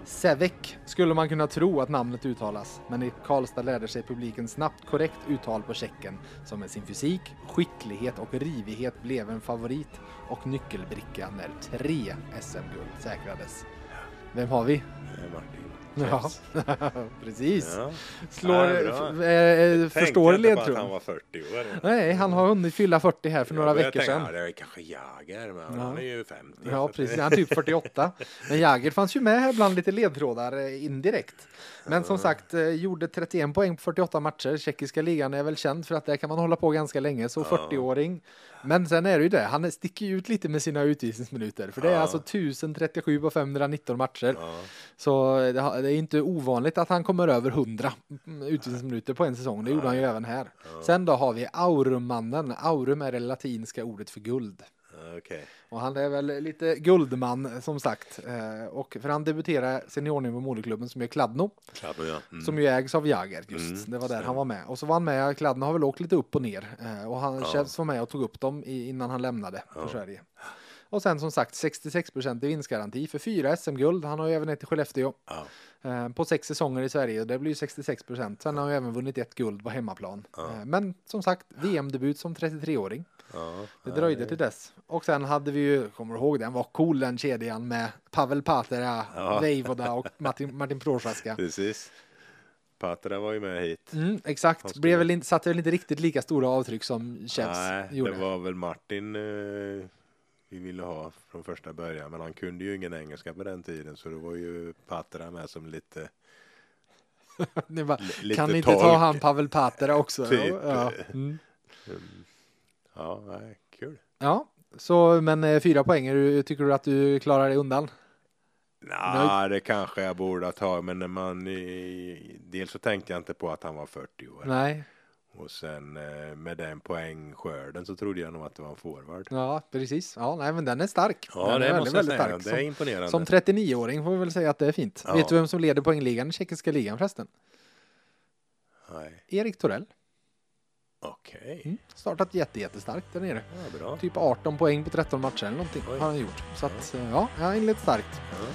Sevek skulle man kunna tro att namnet uttalas, men i Karlstad lärde sig publiken snabbt korrekt uttal på tjecken som med sin fysik, skicklighet och rivighet blev en favorit och nyckelbricka när tre SM-guld säkrades. Vem har vi? Martin. Ja, precis. Ja. Slår, Ja, eh, eh, förstår inte på att han ledtråden? var 40 år. Nej, han har hunnit fylla 40 här för några Ja, men jag veckor tänkte, sedan. Ja, det är kanske Jager, men Ja. han är ju 50. så Ja, precis. Han är typ 48. Men Jagger fanns ju med här bland lite ledtrådar eh, indirekt. Men som sagt, eh, gjorde 31 poäng på 48 matcher. Tjeckiska ligan är väl känd för att där kan man hålla på ganska länge, så 40-åring. Men sen är det ju det, han sticker ut lite med sina utvisningsminuter. För det är alltså 1037 på 519 matcher. Så det är inte ovanligt att han kommer över 100 utvisningsminuter på en säsong. Det gjorde han ju även här. Sen då har vi Aurum-mannen. Aurum är det latinska ordet för guld. Ja, okej. Och han är väl lite guldman som sagt. Eh, och för han debuterade seniornivå moderklubben som är Kladno. Kladno, ja. Mm. Som ju ägs av Jager just. Mm, det var där stämmer. han var med. Och så var han med, Kladno har väl åkt lite upp och ner. Eh, och han Ja. Chefs var med och tog upp dem innan han lämnade Ja. för Sverige. Och sen som sagt 66% i vinstgaranti för fyra SM-guld. Han har ju även ett i Skellefteå. Ja, på sex säsonger i Sverige. Det blir ju 66%. Sen har han även vunnit ett guld på hemmaplan. Ja. Eh, men som sagt, VM-debut som 33-åring. ja, Det dröjde till dess. Och sen hade vi ju, kommer du ihåg den var cool den kedjan med Pavel Patera, Ja. Och Martin, Martin Prochaska. Precis. Patra var ju med hit. Mm, exakt, skulle- blev väl inte, satte väl inte riktigt lika stora avtryck som Chefs Nej, gjorde. det var väl Martin eh, vi ville ha från första början. Men han kunde ju ingen engelska på den tiden. Så det var ju Patra med som lite, Ni bara, lite kan ni inte ta han Pavel Patera också? Typ. Ja, mm. Mm. Ja, kul. ja, så men eh, fyra poäng, tycker du att du klarar dig undan? Nej, det kanske jag borde ha tagit. Men när man, i, dels så tänkte jag inte på att han var 40 år. Nej, Och sen eh, med den poängskörden så trodde jag nog att det var en forward. ja precis. Ja, nej men den är stark. Ja, den det är måste jag säga. Det Som, är imponerande. som 39-åring får vi väl säga att det är fint. Ja. Vet du vem som leder poängligan i tjeckiska ligan förresten? Nej, Erik Torell. okej. Mm. Startat jätte, jättestarkt där nere. Ja, bra. Typ 18 poäng på 13 matcher eller någonting Oj. har han gjort. Så att, eh, ja, har inlett starkt. Ja.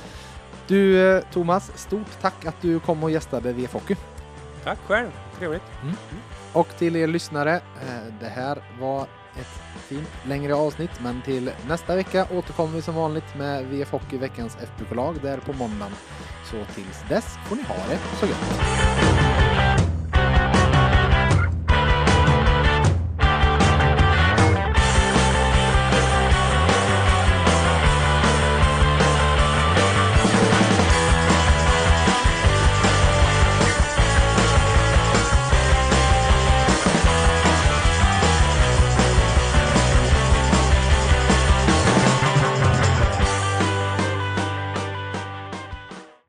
Du eh, Thomas, stort tack att du kom och gästade VF Hockey. Tack själv. Trevligt. Och till er lyssnare, eh, det här var ett fint längre avsnitt, men till nästa vecka återkommer vi som vanligt med VF Hockey veckans FBK-lag där på måndagen. Så tills dess får ni ha det så gött.